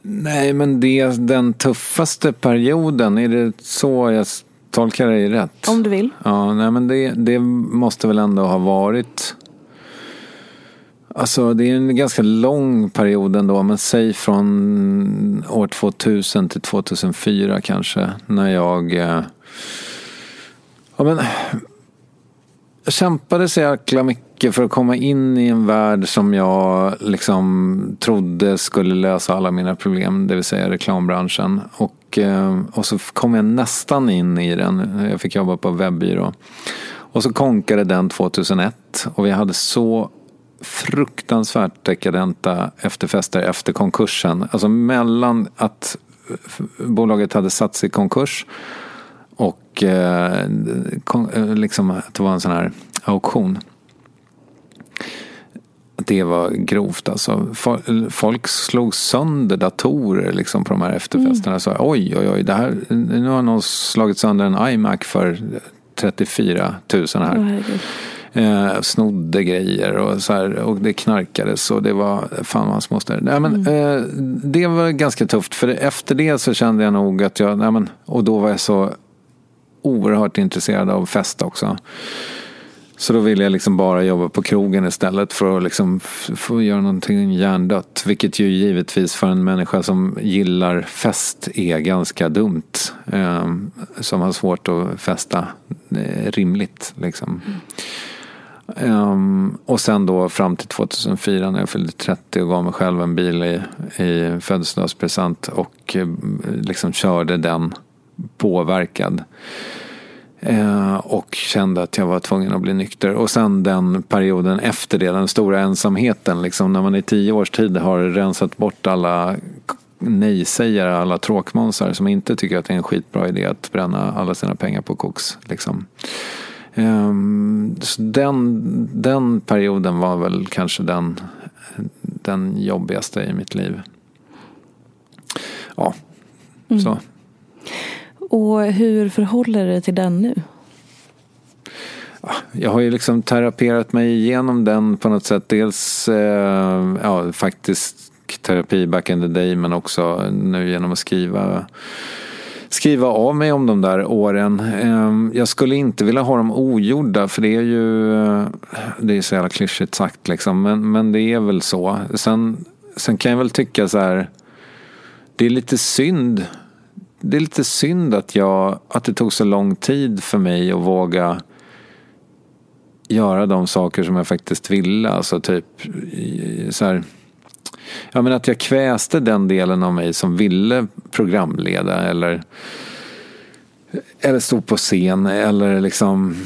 nej, men det, den tuffaste perioden, är det så jag tolkar dig rätt? Om du vill. Ja, nej, men det, det måste väl ändå ha varit Alltså det är en ganska lång period ändå, men säg från år 2000 till 2004 kanske. När jag... Eh, ja, men, jag kämpade så jäkla mycket för att komma in i en värld som jag liksom trodde skulle lösa alla mina problem, det vill säga reklambranschen. Och, eh, och så kom jag nästan in i den. Jag fick jobba på webbyrå. Och så konkade den 2001 och vi hade så fruktansvärt dekadenta efterfester efter konkursen. Alltså mellan att bolaget hade satt sig i konkurs och eh, eh, liksom att det var en sån här auktion. Det var grovt alltså. Folk slog sönder datorer liksom på de här efterfesterna. Mm. Så, oj, oj, oj, det här, nu har någon slagit sönder en iMac för 34 000 här. Oh, eh, snodde grejer och, så här, och det knarkades och det var fan hans moster. Nej, men, mm. eh, det var ganska tufft för efter det så kände jag nog att jag, nej, men, och då var jag så oerhört intresserad av fest också. Så då ville jag liksom bara jobba på krogen istället för att liksom få göra någonting hjärndött. Vilket ju givetvis för en människa som gillar fest är ganska dumt. Eh, som har svårt att festa eh, rimligt. Liksom. Mm. Um, och sen då fram till 2004 när jag fyllde 30 och gav mig själv en bil i, i födelsedagspresent och eh, liksom körde den påverkad. Eh, och kände att jag var tvungen att bli nykter. Och sen den perioden efter det, den stora ensamheten. Liksom, när man i tio års tid har rensat bort alla nej-sägare, alla tråkmånsar som inte tycker att det är en skitbra idé att bränna alla sina pengar på koks. Liksom. Um, den, den perioden var väl kanske den, den jobbigaste i mitt liv. Ja, mm. så. Och hur förhåller du dig till den nu? Ah, jag har ju liksom teraperat mig igenom den på något sätt. Dels eh, ja, faktiskt terapi back in the day men också nu genom att skriva skriva av mig om de där åren. Eh, jag skulle inte vilja ha dem ogjorda för det är ju, eh, det är så jävla klyschigt sagt liksom, men, men det är väl så. Sen, sen kan jag väl tycka så här, det är lite synd det är lite synd att, jag, att det tog så lång tid för mig att våga göra de saker som jag faktiskt ville. Alltså typ så här, ja, men att jag kväste den delen av mig som ville programleda eller, eller stå på scen eller liksom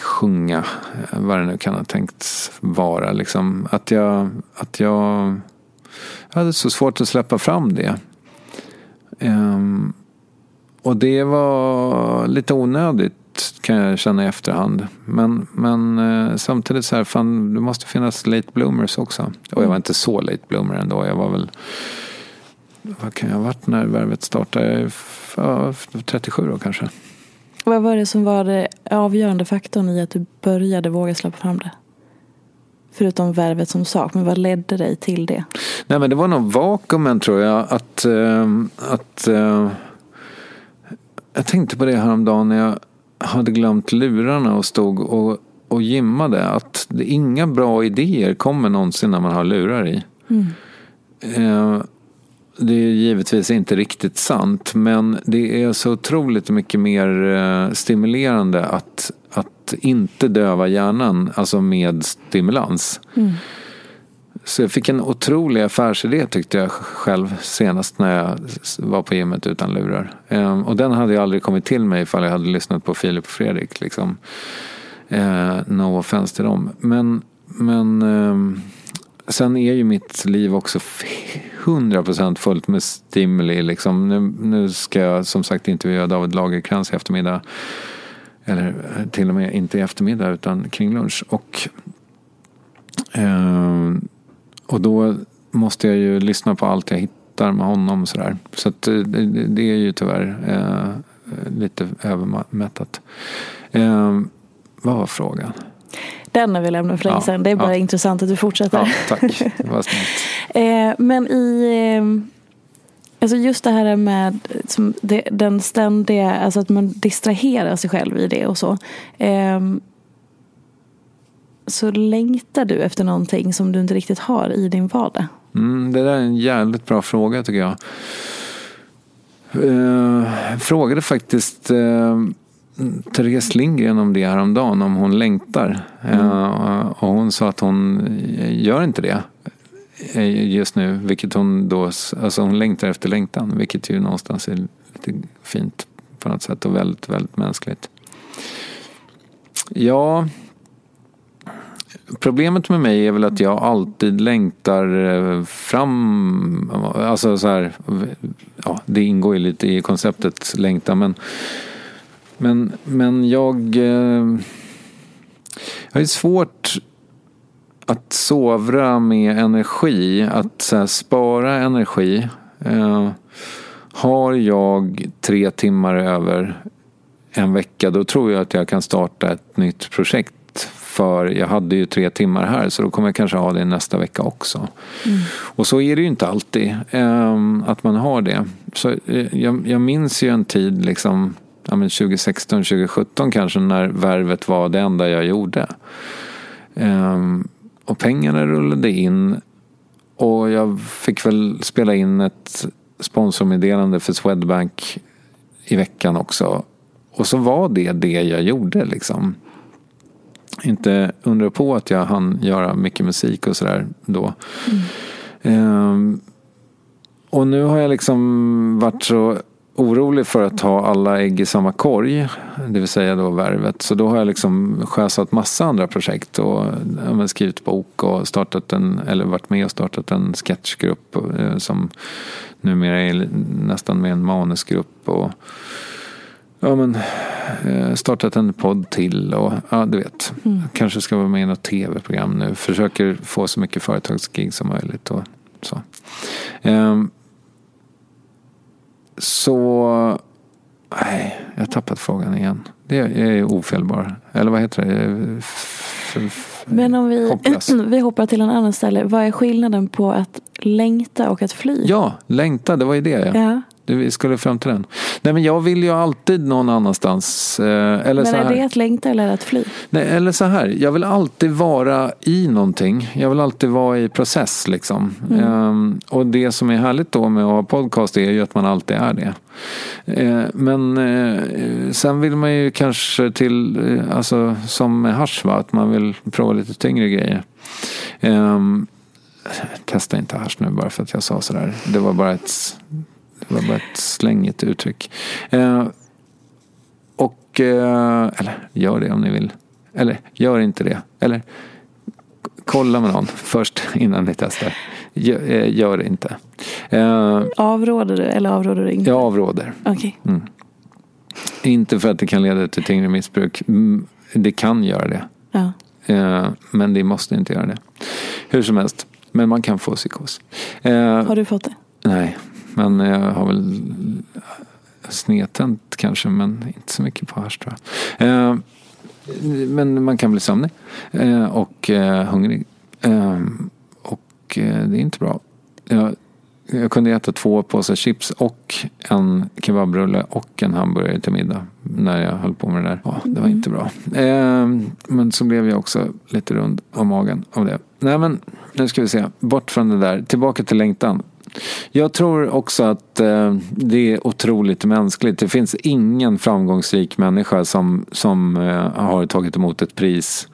sjunga, vad det nu kan ha tänkts vara. Liksom. Att, jag, att jag, jag hade så svårt att släppa fram det. Um, och det var lite onödigt kan jag känna i efterhand. Men, men eh, samtidigt så här, fan, det måste finnas late bloomers också. Och jag var inte så late bloomer ändå. Jag var väl, vad kan jag ha varit när värvet startade? Ja, 37 då kanske. Vad var det som var det avgörande faktorn i att du började våga släppa fram det? Förutom värvet som sak, men vad ledde dig till det? Nej men det var nog vakuumen tror jag. Att, äh, att äh, jag tänkte på det häromdagen när jag hade glömt lurarna och stod och, och gimmade. Att det, inga bra idéer kommer någonsin när man har lurar i. Mm. Eh, det är givetvis inte riktigt sant men det är så otroligt mycket mer eh, stimulerande att, att inte döva hjärnan, alltså med stimulans. Mm. Så jag fick en otrolig affärsidé tyckte jag själv senast när jag var på gymmet utan lurar. Ehm, och den hade jag aldrig kommit till mig ifall jag hade lyssnat på Filip och Fredrik. Liksom. Ehm, no offense till dem. Men, men ehm, sen är ju mitt liv också 100% fullt med stimuli. Liksom. Nu, nu ska jag som sagt intervjua David Lagerkrans i eftermiddag. Eller eh, till och med inte i eftermiddag utan kring lunch. Och ehm, och då måste jag ju lyssna på allt jag hittar med honom. Så, där. så att, det, det är ju tyvärr eh, lite övermättat. Eh, vad var frågan? Den har vi lämnat för länge ja, sedan. Det är bara ja. intressant att du fortsätter. Ja, tack, var snällt. eh, men i... Eh, alltså just det här med den ständiga, alltså att man distraherar sig själv i det och så. Så längtar du efter någonting som du inte riktigt har i din vardag? Mm, det där är en jävligt bra fråga tycker jag. Eh, frågade faktiskt eh, Therese Lindgren om det häromdagen, om hon längtar. Mm. Eh, och hon sa att hon gör inte det eh, just nu. Vilket hon då, alltså hon längtar efter längtan. Vilket ju någonstans är lite fint på något sätt och väldigt, väldigt mänskligt. Ja, Problemet med mig är väl att jag alltid längtar eh, fram. Alltså så här, ja, det ingår ju lite i konceptet längta men men, men jag... Eh, jag har svårt att sovra med energi, att här, spara energi. Eh, har jag tre timmar över en vecka då tror jag att jag kan starta ett nytt projekt. För jag hade ju tre timmar här så då kommer jag kanske ha det nästa vecka också. Mm. Och så är det ju inte alltid eh, att man har det. Så eh, jag, jag minns ju en tid liksom ja, men 2016, 2017 kanske när värvet var det enda jag gjorde. Um, och pengarna rullade in och jag fick väl spela in ett sponsormeddelande för Swedbank i veckan också. Och så var det det jag gjorde liksom. Inte undra på att jag hann göra mycket musik och sådär då. Mm. Um, och nu har jag liksom varit så orolig för att ha alla ägg i samma korg, det vill säga då värvet. Så då har jag liksom sjösatt massa andra projekt och ja, skrivit bok och startat en, eller varit med och startat en sketchgrupp eh, som numera är nästan med en manusgrupp. Och, ja, men, eh, startat en podd till och ja, du vet. Mm. Kanske ska vara med i något tv-program nu. Försöker få så mycket företagsgig som möjligt. Och så. Um, så... Nej, jag har tappat frågan igen. Det är ofelbar. Eller vad heter det? Men om vi, vi hoppar till en annan ställe. Vad är skillnaden på att längta och att fly? Ja, längta, det var ju det. Ja. ja. Vi skulle fram till den. Nej men jag vill ju alltid någon annanstans. Eh, eller men så är här. det att längta eller att fly? Nej, eller så här. Jag vill alltid vara i någonting. Jag vill alltid vara i process liksom. Mm. Um, och det som är härligt då med att ha podcast är ju att man alltid är det. Uh, men uh, sen vill man ju kanske till, uh, alltså som med hasch va, att man vill prova lite tyngre grejer. Um, testa inte hasch nu bara för att jag sa sådär. Det var bara ett det var bara ett slängigt uttryck. Eh, och, eh, eller gör det om ni vill. Eller gör inte det. Eller kolla med någon först innan ni testar. Gör, eh, gör det inte. Eh, avråder du eller avråder du inte? Jag avråder. Okay. Mm. Inte för att det kan leda till tyngre missbruk. Mm, det kan göra det. Ja. Eh, men det måste inte göra det. Hur som helst. Men man kan få psykos. Har du fått det? Nej, men jag har väl snedtänt kanske, men inte så mycket på hasch tror jag. Eh, men man kan bli sömnig eh, och eh, hungrig. Eh, och eh, det är inte bra. Jag, jag kunde äta två påsar chips och en kebabrulle och en hamburgare till middag när jag höll på med det där. Ja, det var inte bra. Eh, men så blev jag också lite rund om magen av det. Nej men, nu ska vi se. Bort från det där. Tillbaka till längtan. Jag tror också att eh, det är otroligt mänskligt. Det finns ingen framgångsrik människa som, som eh, har tagit emot ett pris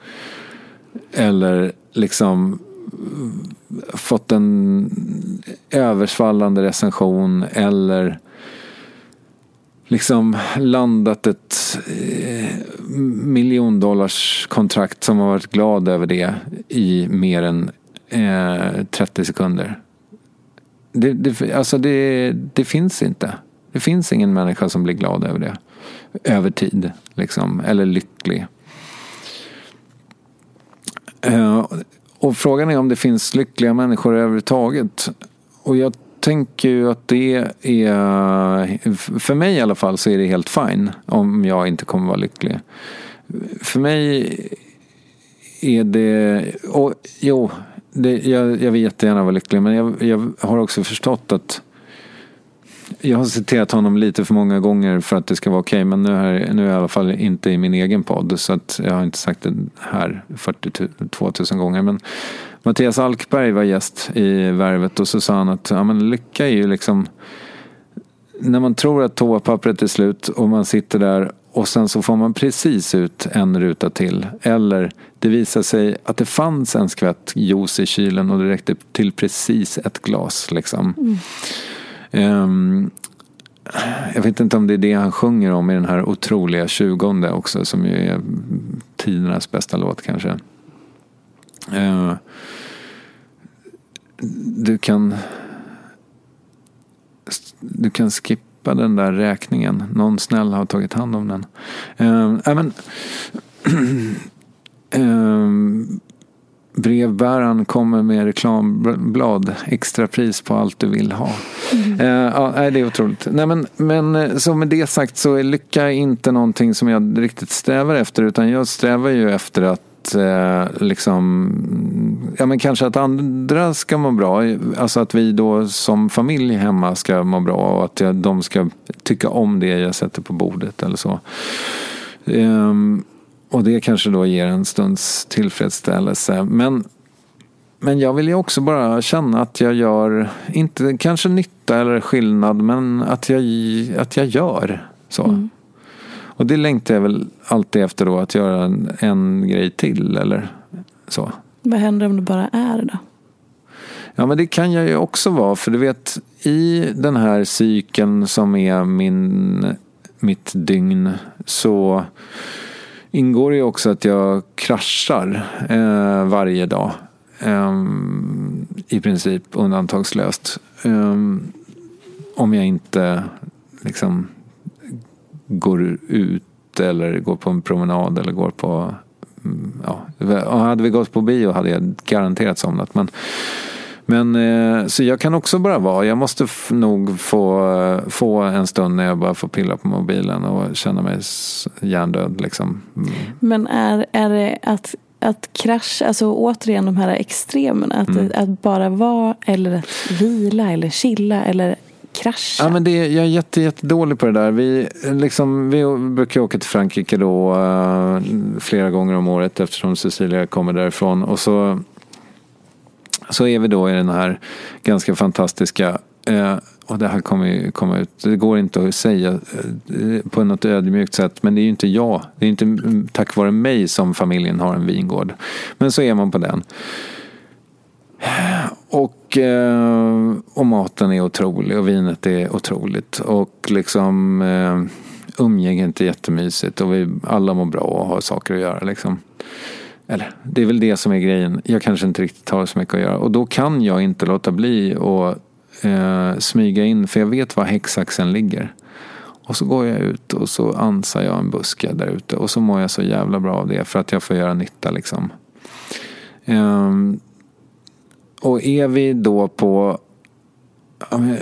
eller liksom eh, fått en översvallande recension eller liksom landat ett eh, miljondollarskontrakt som har varit glad över det i mer än eh, 30 sekunder. Det, det, alltså det, det finns inte. Det finns ingen människa som blir glad över det. Över tid, liksom. Eller lycklig. Uh, och frågan är om det finns lyckliga människor överhuvudtaget. Och jag tänker ju att det är, för mig i alla fall så är det helt fine om jag inte kommer vara lycklig. För mig är det, och jo, det, jag, jag vill jättegärna vara lycklig men jag, jag har också förstått att jag har citerat honom lite för många gånger för att det ska vara okej. Okay, men nu, här, nu är jag i alla fall inte i min egen podd. Så att jag har inte sagt det här 42 000 gånger. Men Mattias Alkberg var gäst i Värvet och så sa han att ja, men lycka är ju liksom när man tror att toapappret är slut och man sitter där och sen så får man precis ut en ruta till. Eller det visar sig att det fanns en skvätt juice i kylen och det räckte till precis ett glas. Liksom. Mm. Um, jag vet inte om det är det han sjunger om i den här otroliga tjugonde också som ju är tidernas bästa låt kanske. Uh, du kan du kan skippa den där räkningen. Någon snäll har tagit hand om den. Äh, men, uh, brevbäraren kommer med reklamblad. Extra pris på allt du vill ha. Mm. Uh, ja, det är otroligt. Nej, men, men eh, så med det sagt så är lycka inte någonting som jag riktigt strävar efter. Utan jag strävar ju efter att eh, liksom, ja men kanske att andra ska må bra. Alltså att vi då som familj hemma ska må bra och att jag, de ska tycka om det jag sätter på bordet eller så. Um, och det kanske då ger en stunds tillfredsställelse. Men, men jag vill ju också bara känna att jag gör, inte kanske nytta eller skillnad, men att jag, att jag gör så. Mm. Och det längtar jag väl alltid efter då, att göra en, en grej till eller så. Vad händer om det bara är då? Ja men det kan jag ju också vara, för du vet i den här cykeln som är min, mitt dygn så ingår ju också att jag kraschar eh, varje dag. Eh, I princip undantagslöst. Eh, om jag inte liksom går ut eller går på en promenad eller går på Ja, hade vi gått på bio hade jag garanterat somnat. Men men eh, så jag kan också bara vara. Jag måste nog få, få en stund när jag bara får pilla på mobilen och känna mig hjärndöd. Liksom. Mm. Men är, är det att, att krascha, alltså återigen de här extremerna. Att, mm. att bara vara eller att vila eller chilla eller krascha? Ja, men det, jag är jätte, jättedålig på det där. Vi, liksom, vi brukar åka till Frankrike då uh, flera gånger om året eftersom Cecilia kommer därifrån. Och så så är vi då i den här ganska fantastiska uh, och det här kommer ju komma ut. Det går inte att säga eh, på något ödmjukt sätt. Men det är ju inte jag. Det är inte tack vare mig som familjen har en vingård. Men så är man på den. Och, eh, och maten är otrolig och vinet är otroligt. Och liksom eh, umgänget är jättemysigt. Och vi alla mår bra och har saker att göra liksom. Eller det är väl det som är grejen. Jag kanske inte riktigt har så mycket att göra. Och då kan jag inte låta bli att eh, smyga in. För jag vet var häcksaxen ligger. Och så går jag ut och så ansar jag en buske där ute. Och så mår jag så jävla bra av det. För att jag får göra nytta liksom. Eh, och är vi då på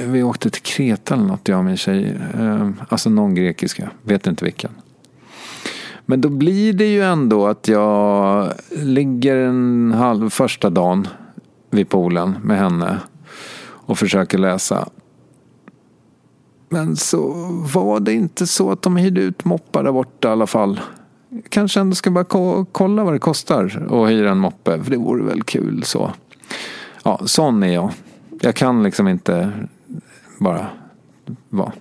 vi åkte till Kreta eller något jag och min tjej. Ehm, alltså någon grekiska. Vet inte vilken. Men då blir det ju ändå att jag ligger en halv första dagen vid poolen med henne och försöker läsa. Men så var det inte så att de hyrde ut moppar där borta i alla fall. Kanske ändå ska bara kolla vad det kostar att hyra en moppe. För det vore väl kul så. Ja, sån är jag. Jag kan liksom inte bara vara.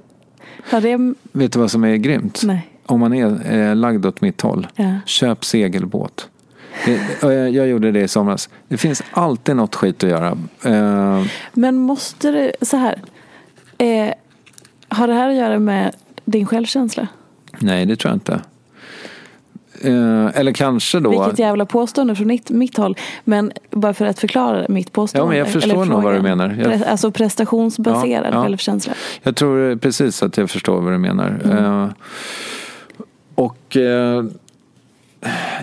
Ja, det... Vet du vad som är grymt? Nej om man är eh, lagd åt mitt håll, ja. köp segelbåt. jag, jag gjorde det i somras. Det finns alltid något skit att göra. Eh, Men måste det, så här. Eh, har det här att göra med din självkänsla? Nej, det tror jag inte. Eh, eller kanske då. Vilket jävla påstående från mitt, mitt håll. Men bara för att förklara mitt påstående. Ja, men jag förstår nog vad du menar. Jag... Alltså prestationsbaserad ja, ja. självkänsla. Jag tror precis att jag förstår vad du menar. Mm. Uh, och eh,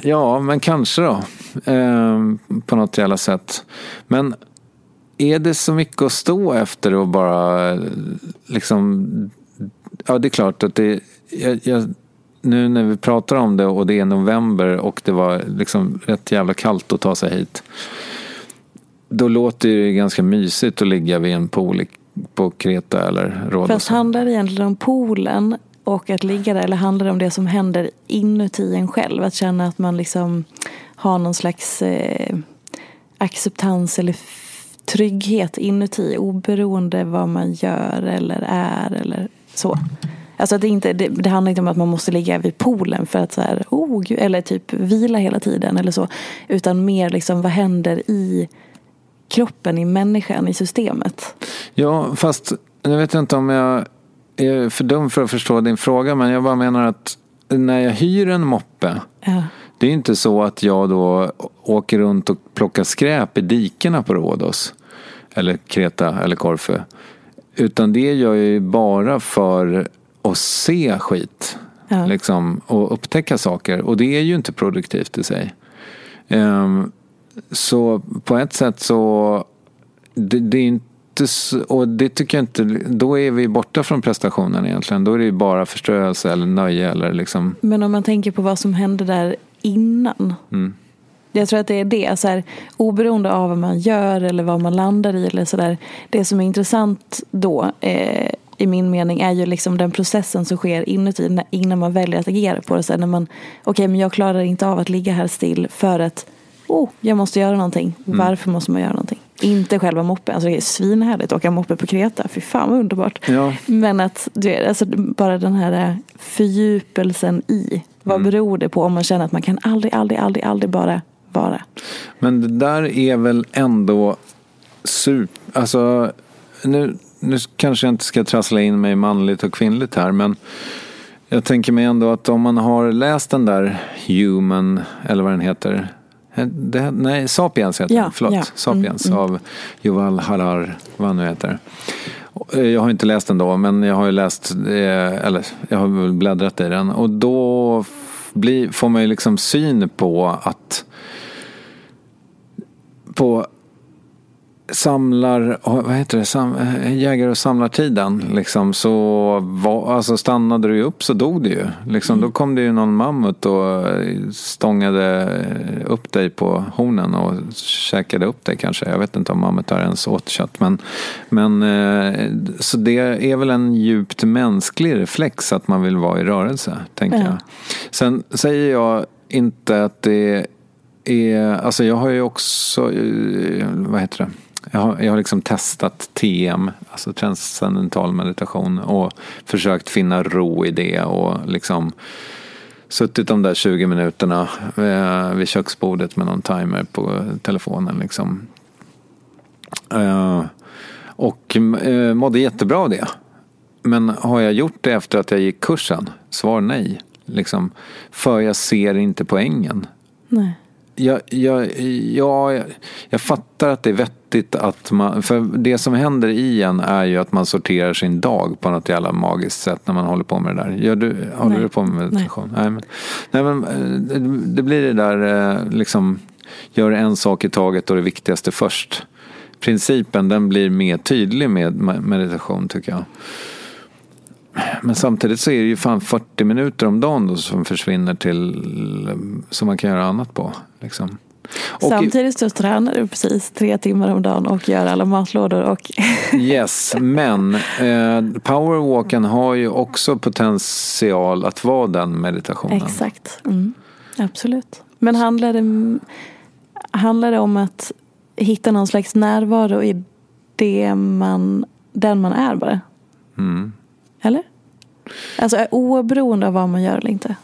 ja, men kanske då. eh, på något jävla sätt. Men är det så mycket att stå efter och bara liksom... Ja, det är klart att det... Jag, jag, nu när vi pratar om det och det är november och det var liksom rätt jävla kallt att ta sig hit. Då låter det ganska mysigt att ligga vid en pool på Kreta eller Rhodos. Fast handlar det egentligen om poolen och att ligga där eller handlar det om det som händer inuti en själv? Att känna att man liksom har någon slags eh, acceptans eller trygghet inuti oberoende vad man gör eller är eller så. Alltså det, inte, det, det, handlar inte om att man måste ligga vid poolen för att så här, oh, eller typ vila hela tiden eller så. Utan mer liksom vad händer i kroppen, i människan, i systemet. Ja, fast jag vet inte om jag är för dum för att förstå din fråga men jag bara menar att när jag hyr en moppe ja. Det är inte så att jag då åker runt och plockar skräp i dikena på Rhodos. Eller Kreta eller Korfu. Utan det gör jag ju bara för att se skit. Ja. Liksom, och upptäcka saker. Och det är ju inte produktivt i sig. Um, så på ett sätt så det, det, är inte och det tycker jag inte, då är vi borta från prestationen egentligen. Då är det ju bara förstörelse eller nöje eller liksom. Men om man tänker på vad som hände där innan. Mm. Jag tror att det är det, så här, oberoende av vad man gör eller vad man landar i eller sådär. Det som är intressant då, eh, i min mening, är ju liksom den processen som sker inuti innan man väljer att agera på det. Här, när man, okej okay, men jag klarar inte av att ligga här still för att oh, jag måste göra någonting. Mm. Varför måste man göra någonting? Inte själva moppen. Alltså det är svinhärligt att åka moppe på Kreta. Fy fan vad underbart. Ja. Men att du alltså bara den här eh, fördjupelsen i. Vad mm. beror det på om man känner att man kan aldrig, aldrig, aldrig, aldrig bara vara? Men det där är väl ändå super... Alltså nu, nu kanske jag inte ska trassla in mig manligt och kvinnligt här men jag tänker mig ändå att om man har läst den där Human, eller vad den heter, det, nej, Sapiens heter ja, den. Förlåt. Ja. Sapiens mm, mm. av Yuval Harar, vad han nu heter. Jag har inte läst den då, men jag har ju läst, eller jag har väl bläddrat i den. Och då blir, får man ju liksom syn på att på samlar, vad heter det, Sam, eh, jägare och samlartiden liksom, så var, alltså stannade du upp så dog du ju. Liksom, mm. Då kom det ju någon mammut och stångade upp dig på hornen och käkade upp dig kanske. Jag vet inte om mammutar ens åt kött. Men, men, eh, så det är väl en djupt mänsklig reflex att man vill vara i rörelse, tänker ja. jag. Sen säger jag inte att det är, alltså jag har ju också, eh, vad heter det? Jag har, jag har liksom testat TM, alltså transcendental meditation och försökt finna ro i det och liksom suttit de där 20 minuterna eh, vid köksbordet med någon timer på telefonen liksom. Eh, och eh, mådde jättebra av det. Men har jag gjort det efter att jag gick kursen? Svar nej. Liksom, för jag ser inte poängen. Nej jag, jag, jag, jag fattar att det är vettigt att man... För det som händer i en är ju att man sorterar sin dag på något jävla magiskt sätt när man håller på med det där. Gör du, håller nej. du på med meditation? Nej. nej. men, nej, men eh, det blir det där eh, liksom... Gör en sak i taget och det viktigaste först. Principen den blir mer tydlig med meditation tycker jag. Men samtidigt så är det ju fan 40 minuter om dagen då som försvinner till som man kan göra annat på. Liksom. Och Samtidigt så tränar du precis tre timmar om dagen och gör alla matlådor. Och yes, men eh, powerwalken har ju också potential att vara den meditationen. Exakt, mm, absolut. Men handlar det, handlar det om att hitta någon slags närvaro i det man, den man är bara? Mm. Eller? Alltså oberoende av vad man gör eller inte.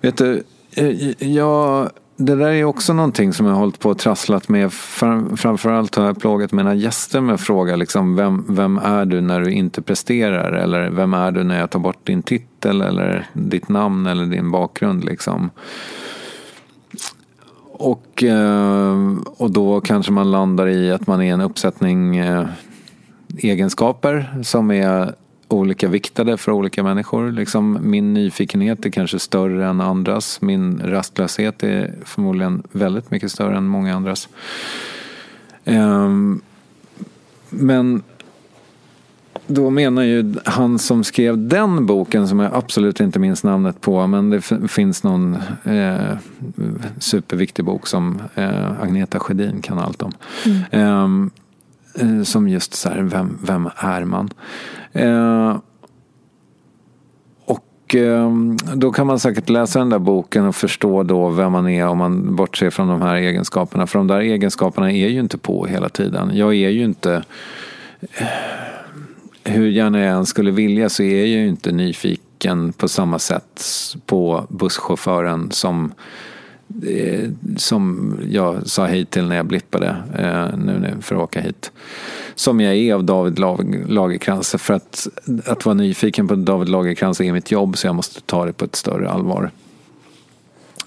Vet du, eh, jag, det där är också någonting som jag har hållit på och trasslat med. Framförallt har jag plågat mina gäster med att fråga liksom, vem, vem är du när du inte presterar? Eller vem är du när jag tar bort din titel eller ditt namn eller din bakgrund? Liksom. Och, eh, och då kanske man landar i att man är en uppsättning eh, egenskaper som är olika viktade för olika människor. Liksom, min nyfikenhet är kanske större än andras. Min rastlöshet är förmodligen väldigt mycket större än många andras. Um, men då menar ju han som skrev den boken som jag absolut inte minns namnet på men det finns någon eh, superviktig bok som eh, Agneta Sjödin kan allt om. Mm. Eh, som just så här, vem, vem är man? Eh, och eh, då kan man säkert läsa den där boken och förstå då vem man är om man bortser från de här egenskaperna. För de där egenskaperna är ju inte på hela tiden. Jag är ju inte eh, hur gärna jag än skulle vilja så är jag ju inte nyfiken på samma sätt på busschauffören som, Eh, som jag sa hej till när jag blippade eh, nu för att åka hit. Som jag är av David Lagerkrans. För att, att vara nyfiken på David Lagerkrans är mitt jobb så jag måste ta det på ett större allvar.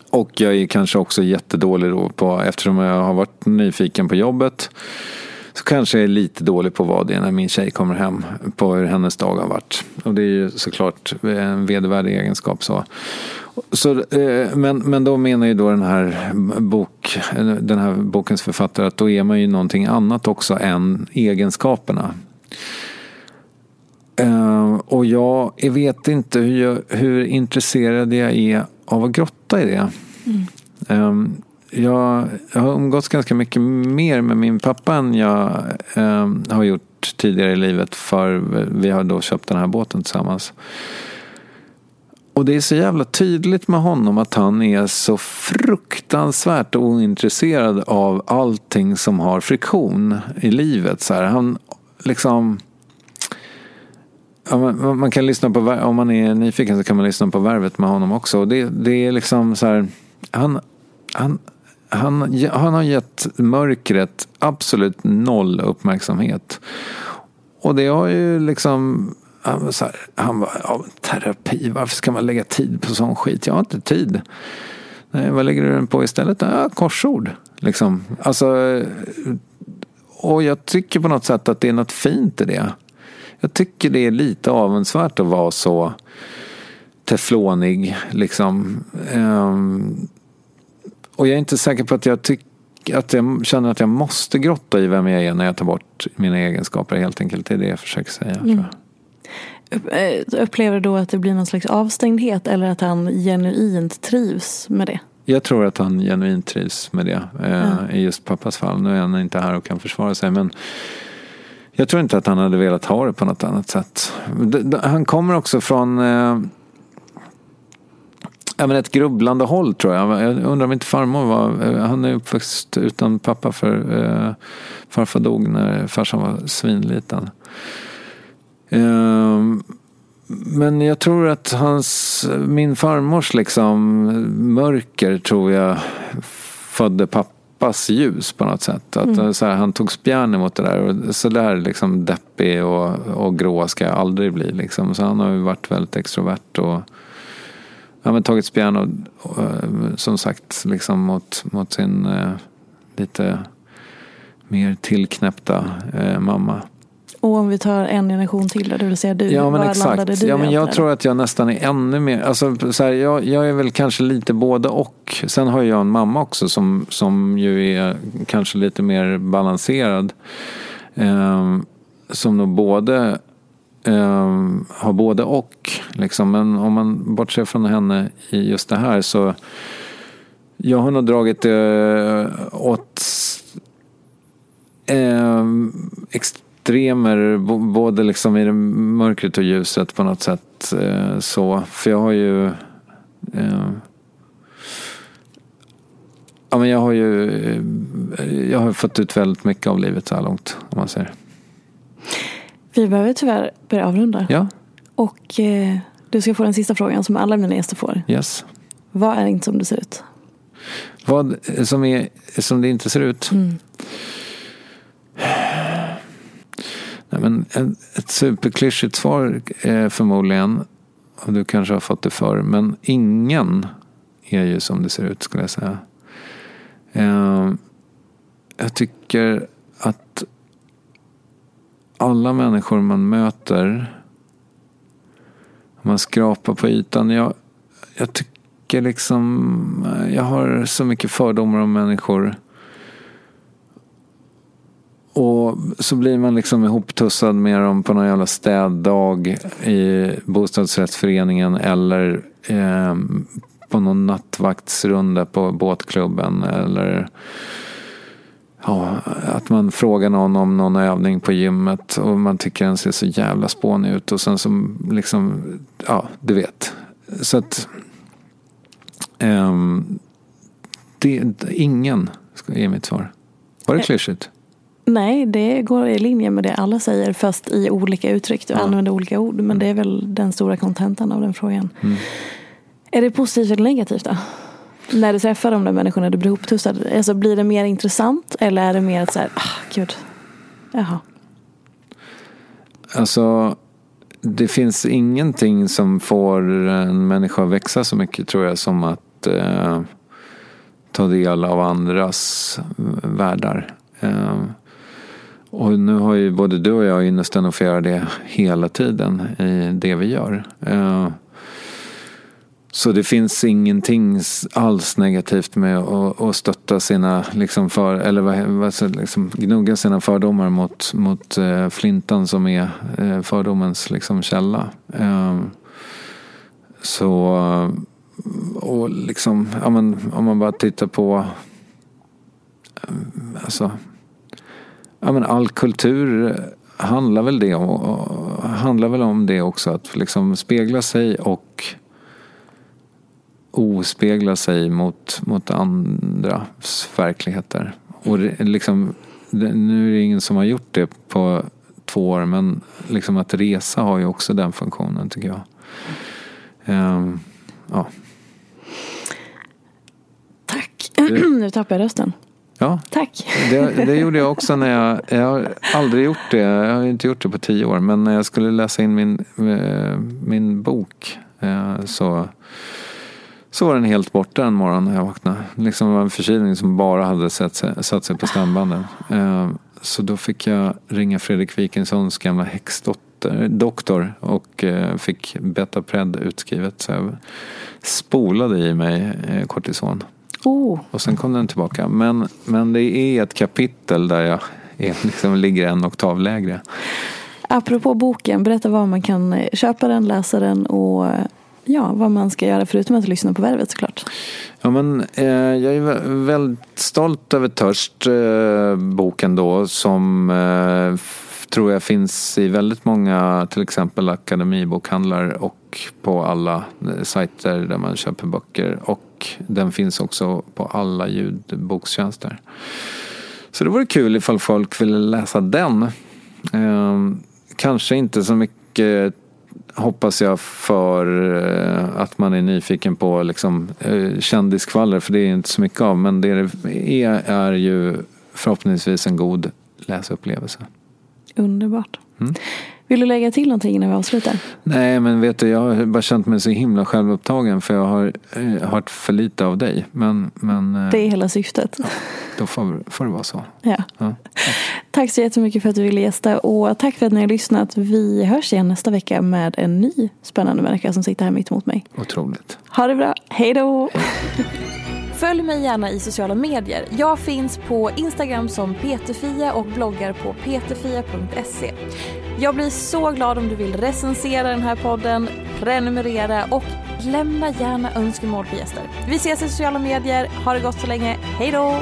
Och jag är kanske också jättedålig då på, eftersom jag har varit nyfiken på jobbet så kanske jag är lite dålig på vad det är när min tjej kommer hem på hur hennes dag har varit. Och det är ju såklart en vedervärdig egenskap. Så. Så, eh, men, men då menar ju då den här, bok, den här bokens författare att då är man ju någonting annat också än egenskaperna. Uh, och jag vet inte hur, jag, hur intresserad jag är av att grotta i det. Mm. Jag, jag har umgåtts ganska mycket mer med min pappa än jag eh, har gjort tidigare i livet. För vi har då köpt den här båten tillsammans. Och det är så jävla tydligt med honom att han är så fruktansvärt ointresserad av allting som har friktion i livet. Så här, han liksom... Ja, man, man, kan lyssna på, om man är nyfiken så kan man lyssna på värvet med honom också. Och det, det är liksom så här, han, han, han, han har gett mörkret absolut noll uppmärksamhet. Och det har ju liksom han var, så här, han var ja, terapi, varför ska man lägga tid på sån skit? Jag har inte tid. Nej, vad lägger du den på istället? Ja, korsord. Liksom. Alltså, och jag tycker på något sätt att det är något fint i det. Jag tycker det är lite avundsvärt att vara så teflonig. Liksom. Um, och jag är inte säker på att jag tycker att jag känner att jag måste grotta i vem jag är när jag tar bort mina egenskaper helt enkelt. Det är det jag försöker säga. Mm. Eh, upplever du då att det blir någon slags avstängdhet eller att han genuint trivs med det? Jag tror att han genuint trivs med det eh, i just pappas fall. Nu är han inte här och kan försvara sig men jag tror inte att han hade velat ha det på något annat sätt. Han kommer också från eh, Ja, men ett grubblande håll tror jag. Jag undrar om inte farmor var... Eh, han är uppväxt utan pappa för eh, farfar dog när farsan var svinliten. Eh, men jag tror att hans, min farmors liksom mörker tror jag födde pappas ljus på något sätt. Att mm. så här, han tog spjärn emot det där. Och så där liksom deppig och, och grå ska jag aldrig bli. Liksom. Så han har ju varit väldigt extrovert. och ja, men tagit och, och, som sagt liksom mot, mot sin eh, lite mer tillknäppta eh, mamma. Och om vi tar en generation till då, det vill säga du, ja, men exakt. du ja, men Jag tror att jag nästan är ännu mer, alltså, så här, jag, jag är väl kanske lite både och. Sen har jag en mamma också som, som ju är kanske lite mer balanserad. Eh, som nog både Ehm, har både och. Liksom. Men om man bortser från henne i just det här så jag har nog dragit det åt ehm, extremer både liksom i det mörkret och ljuset på något sätt. Eh, så. För jag har ju ehm, Ja, men jag har ju eh, jag har fått ut väldigt mycket av livet så här långt. Om man säger. Vi behöver tyvärr börja avrunda. Ja. Och eh, du ska få den sista frågan som alla mina gäster får. Yes. Vad är inte som det ser ut? Vad som, är, som det inte ser ut? Mm. Nej, men ett superklyschigt svar är förmodligen, och du kanske har fått det förr, men ingen är ju som det ser ut skulle jag säga. Eh, jag tycker att alla människor man möter man skrapar på ytan. Jag, jag tycker liksom, jag har så mycket fördomar om människor. Och så blir man liksom ihoptussad med dem på någon jävla städdag i bostadsrättsföreningen eller eh, på någon nattvaktsrunda på båtklubben eller ja, att man frågar någon om någon övning på gymmet och man tycker den ser så jävla spånig ut och sen så liksom, ja, du vet. Så att um, det, ingen är mitt svar. Var det klyschigt? Nej, det går i linje med det alla säger fast i olika uttryck. Du ja. använder olika ord. Men det är väl den stora kontentan av den frågan. Mm. Är det positivt eller negativt då? När du träffar de där människorna du blir ihoptussad. Alltså, blir det mer intressant eller är det mer så här, ah, gud, jaha. Alltså, det finns ingenting som får en människa att växa så mycket tror jag som att eh, ta del av andras världar. Eh, och nu har ju både du och jag ynnesten att få göra det hela tiden i det vi gör. Eh, så det finns ingenting alls negativt med att, stötta sina, liksom för, eller vad, liksom, gnugga sina fördomar mot, mot eh, flintan som är eh, fördomens liksom, källa. Ehm, så, och liksom, ja, men, om man bara tittar på, ehm, alltså, ja, men all kultur handlar väl, det om, handlar väl om det också, att liksom spegla sig och ospegla sig mot, mot andras verkligheter. Och det, liksom, det, nu är det ingen som har gjort det på två år men liksom att resa har ju också den funktionen tycker jag. Um, ja. Tack. nu tappar jag rösten. Ja, Tack. Det, det, gjorde jag också när jag, jag har aldrig gjort det, jag har inte gjort det på tio år, men när jag skulle läsa in min, eh, min bok eh, så så var den helt borta en morgon när jag vaknade. Liksom det var en förkylning som bara hade satt sig, satt sig på stämbanden. Eh, så då fick jag ringa Fredrik Wikensons gamla häxdoktor och eh, fick Betapred utskrivet. Så jag spolade i mig eh, kortison. Oh. Och sen kom den tillbaka. Men, men det är ett kapitel där jag är, liksom ligger en oktav lägre. Apropå boken, berätta var man kan köpa den, läsa den och ja, vad man ska göra förutom att lyssna på Värvet såklart. Ja, men, eh, jag är väldigt stolt över Törst, eh, boken då, som eh, tror jag finns i väldigt många, till exempel akademibokhandlar och på alla eh, sajter där man köper böcker. Och den finns också på alla ljudbokstjänster. Så det vore kul ifall folk ville läsa den. Eh, kanske inte så mycket hoppas jag för eh, att man är nyfiken på liksom, eh, kändiskvaller, för det är inte så mycket av. Men det är, är ju förhoppningsvis en god läsupplevelse. Underbart. Mm. Vill du lägga till någonting innan vi avslutar? Nej, men vet du, jag har bara känt mig så himla självupptagen för jag har eh, hört för lite av dig. Men, men, det är hela syftet. Ja, då får, får det vara så. Ja. ja. Tack så jättemycket för att du ville gästa och tack för att ni har lyssnat. Vi hörs igen nästa vecka med en ny spännande människa som sitter här mitt emot mig. Otroligt. Ha det bra. Hej då! Följ mig gärna i sociala medier. Jag finns på Instagram som peterfia och bloggar på peterfia.se. Jag blir så glad om du vill recensera den här podden, prenumerera och lämna gärna önskemål på gäster. Vi ses i sociala medier. Ha det gott så länge. Hej då!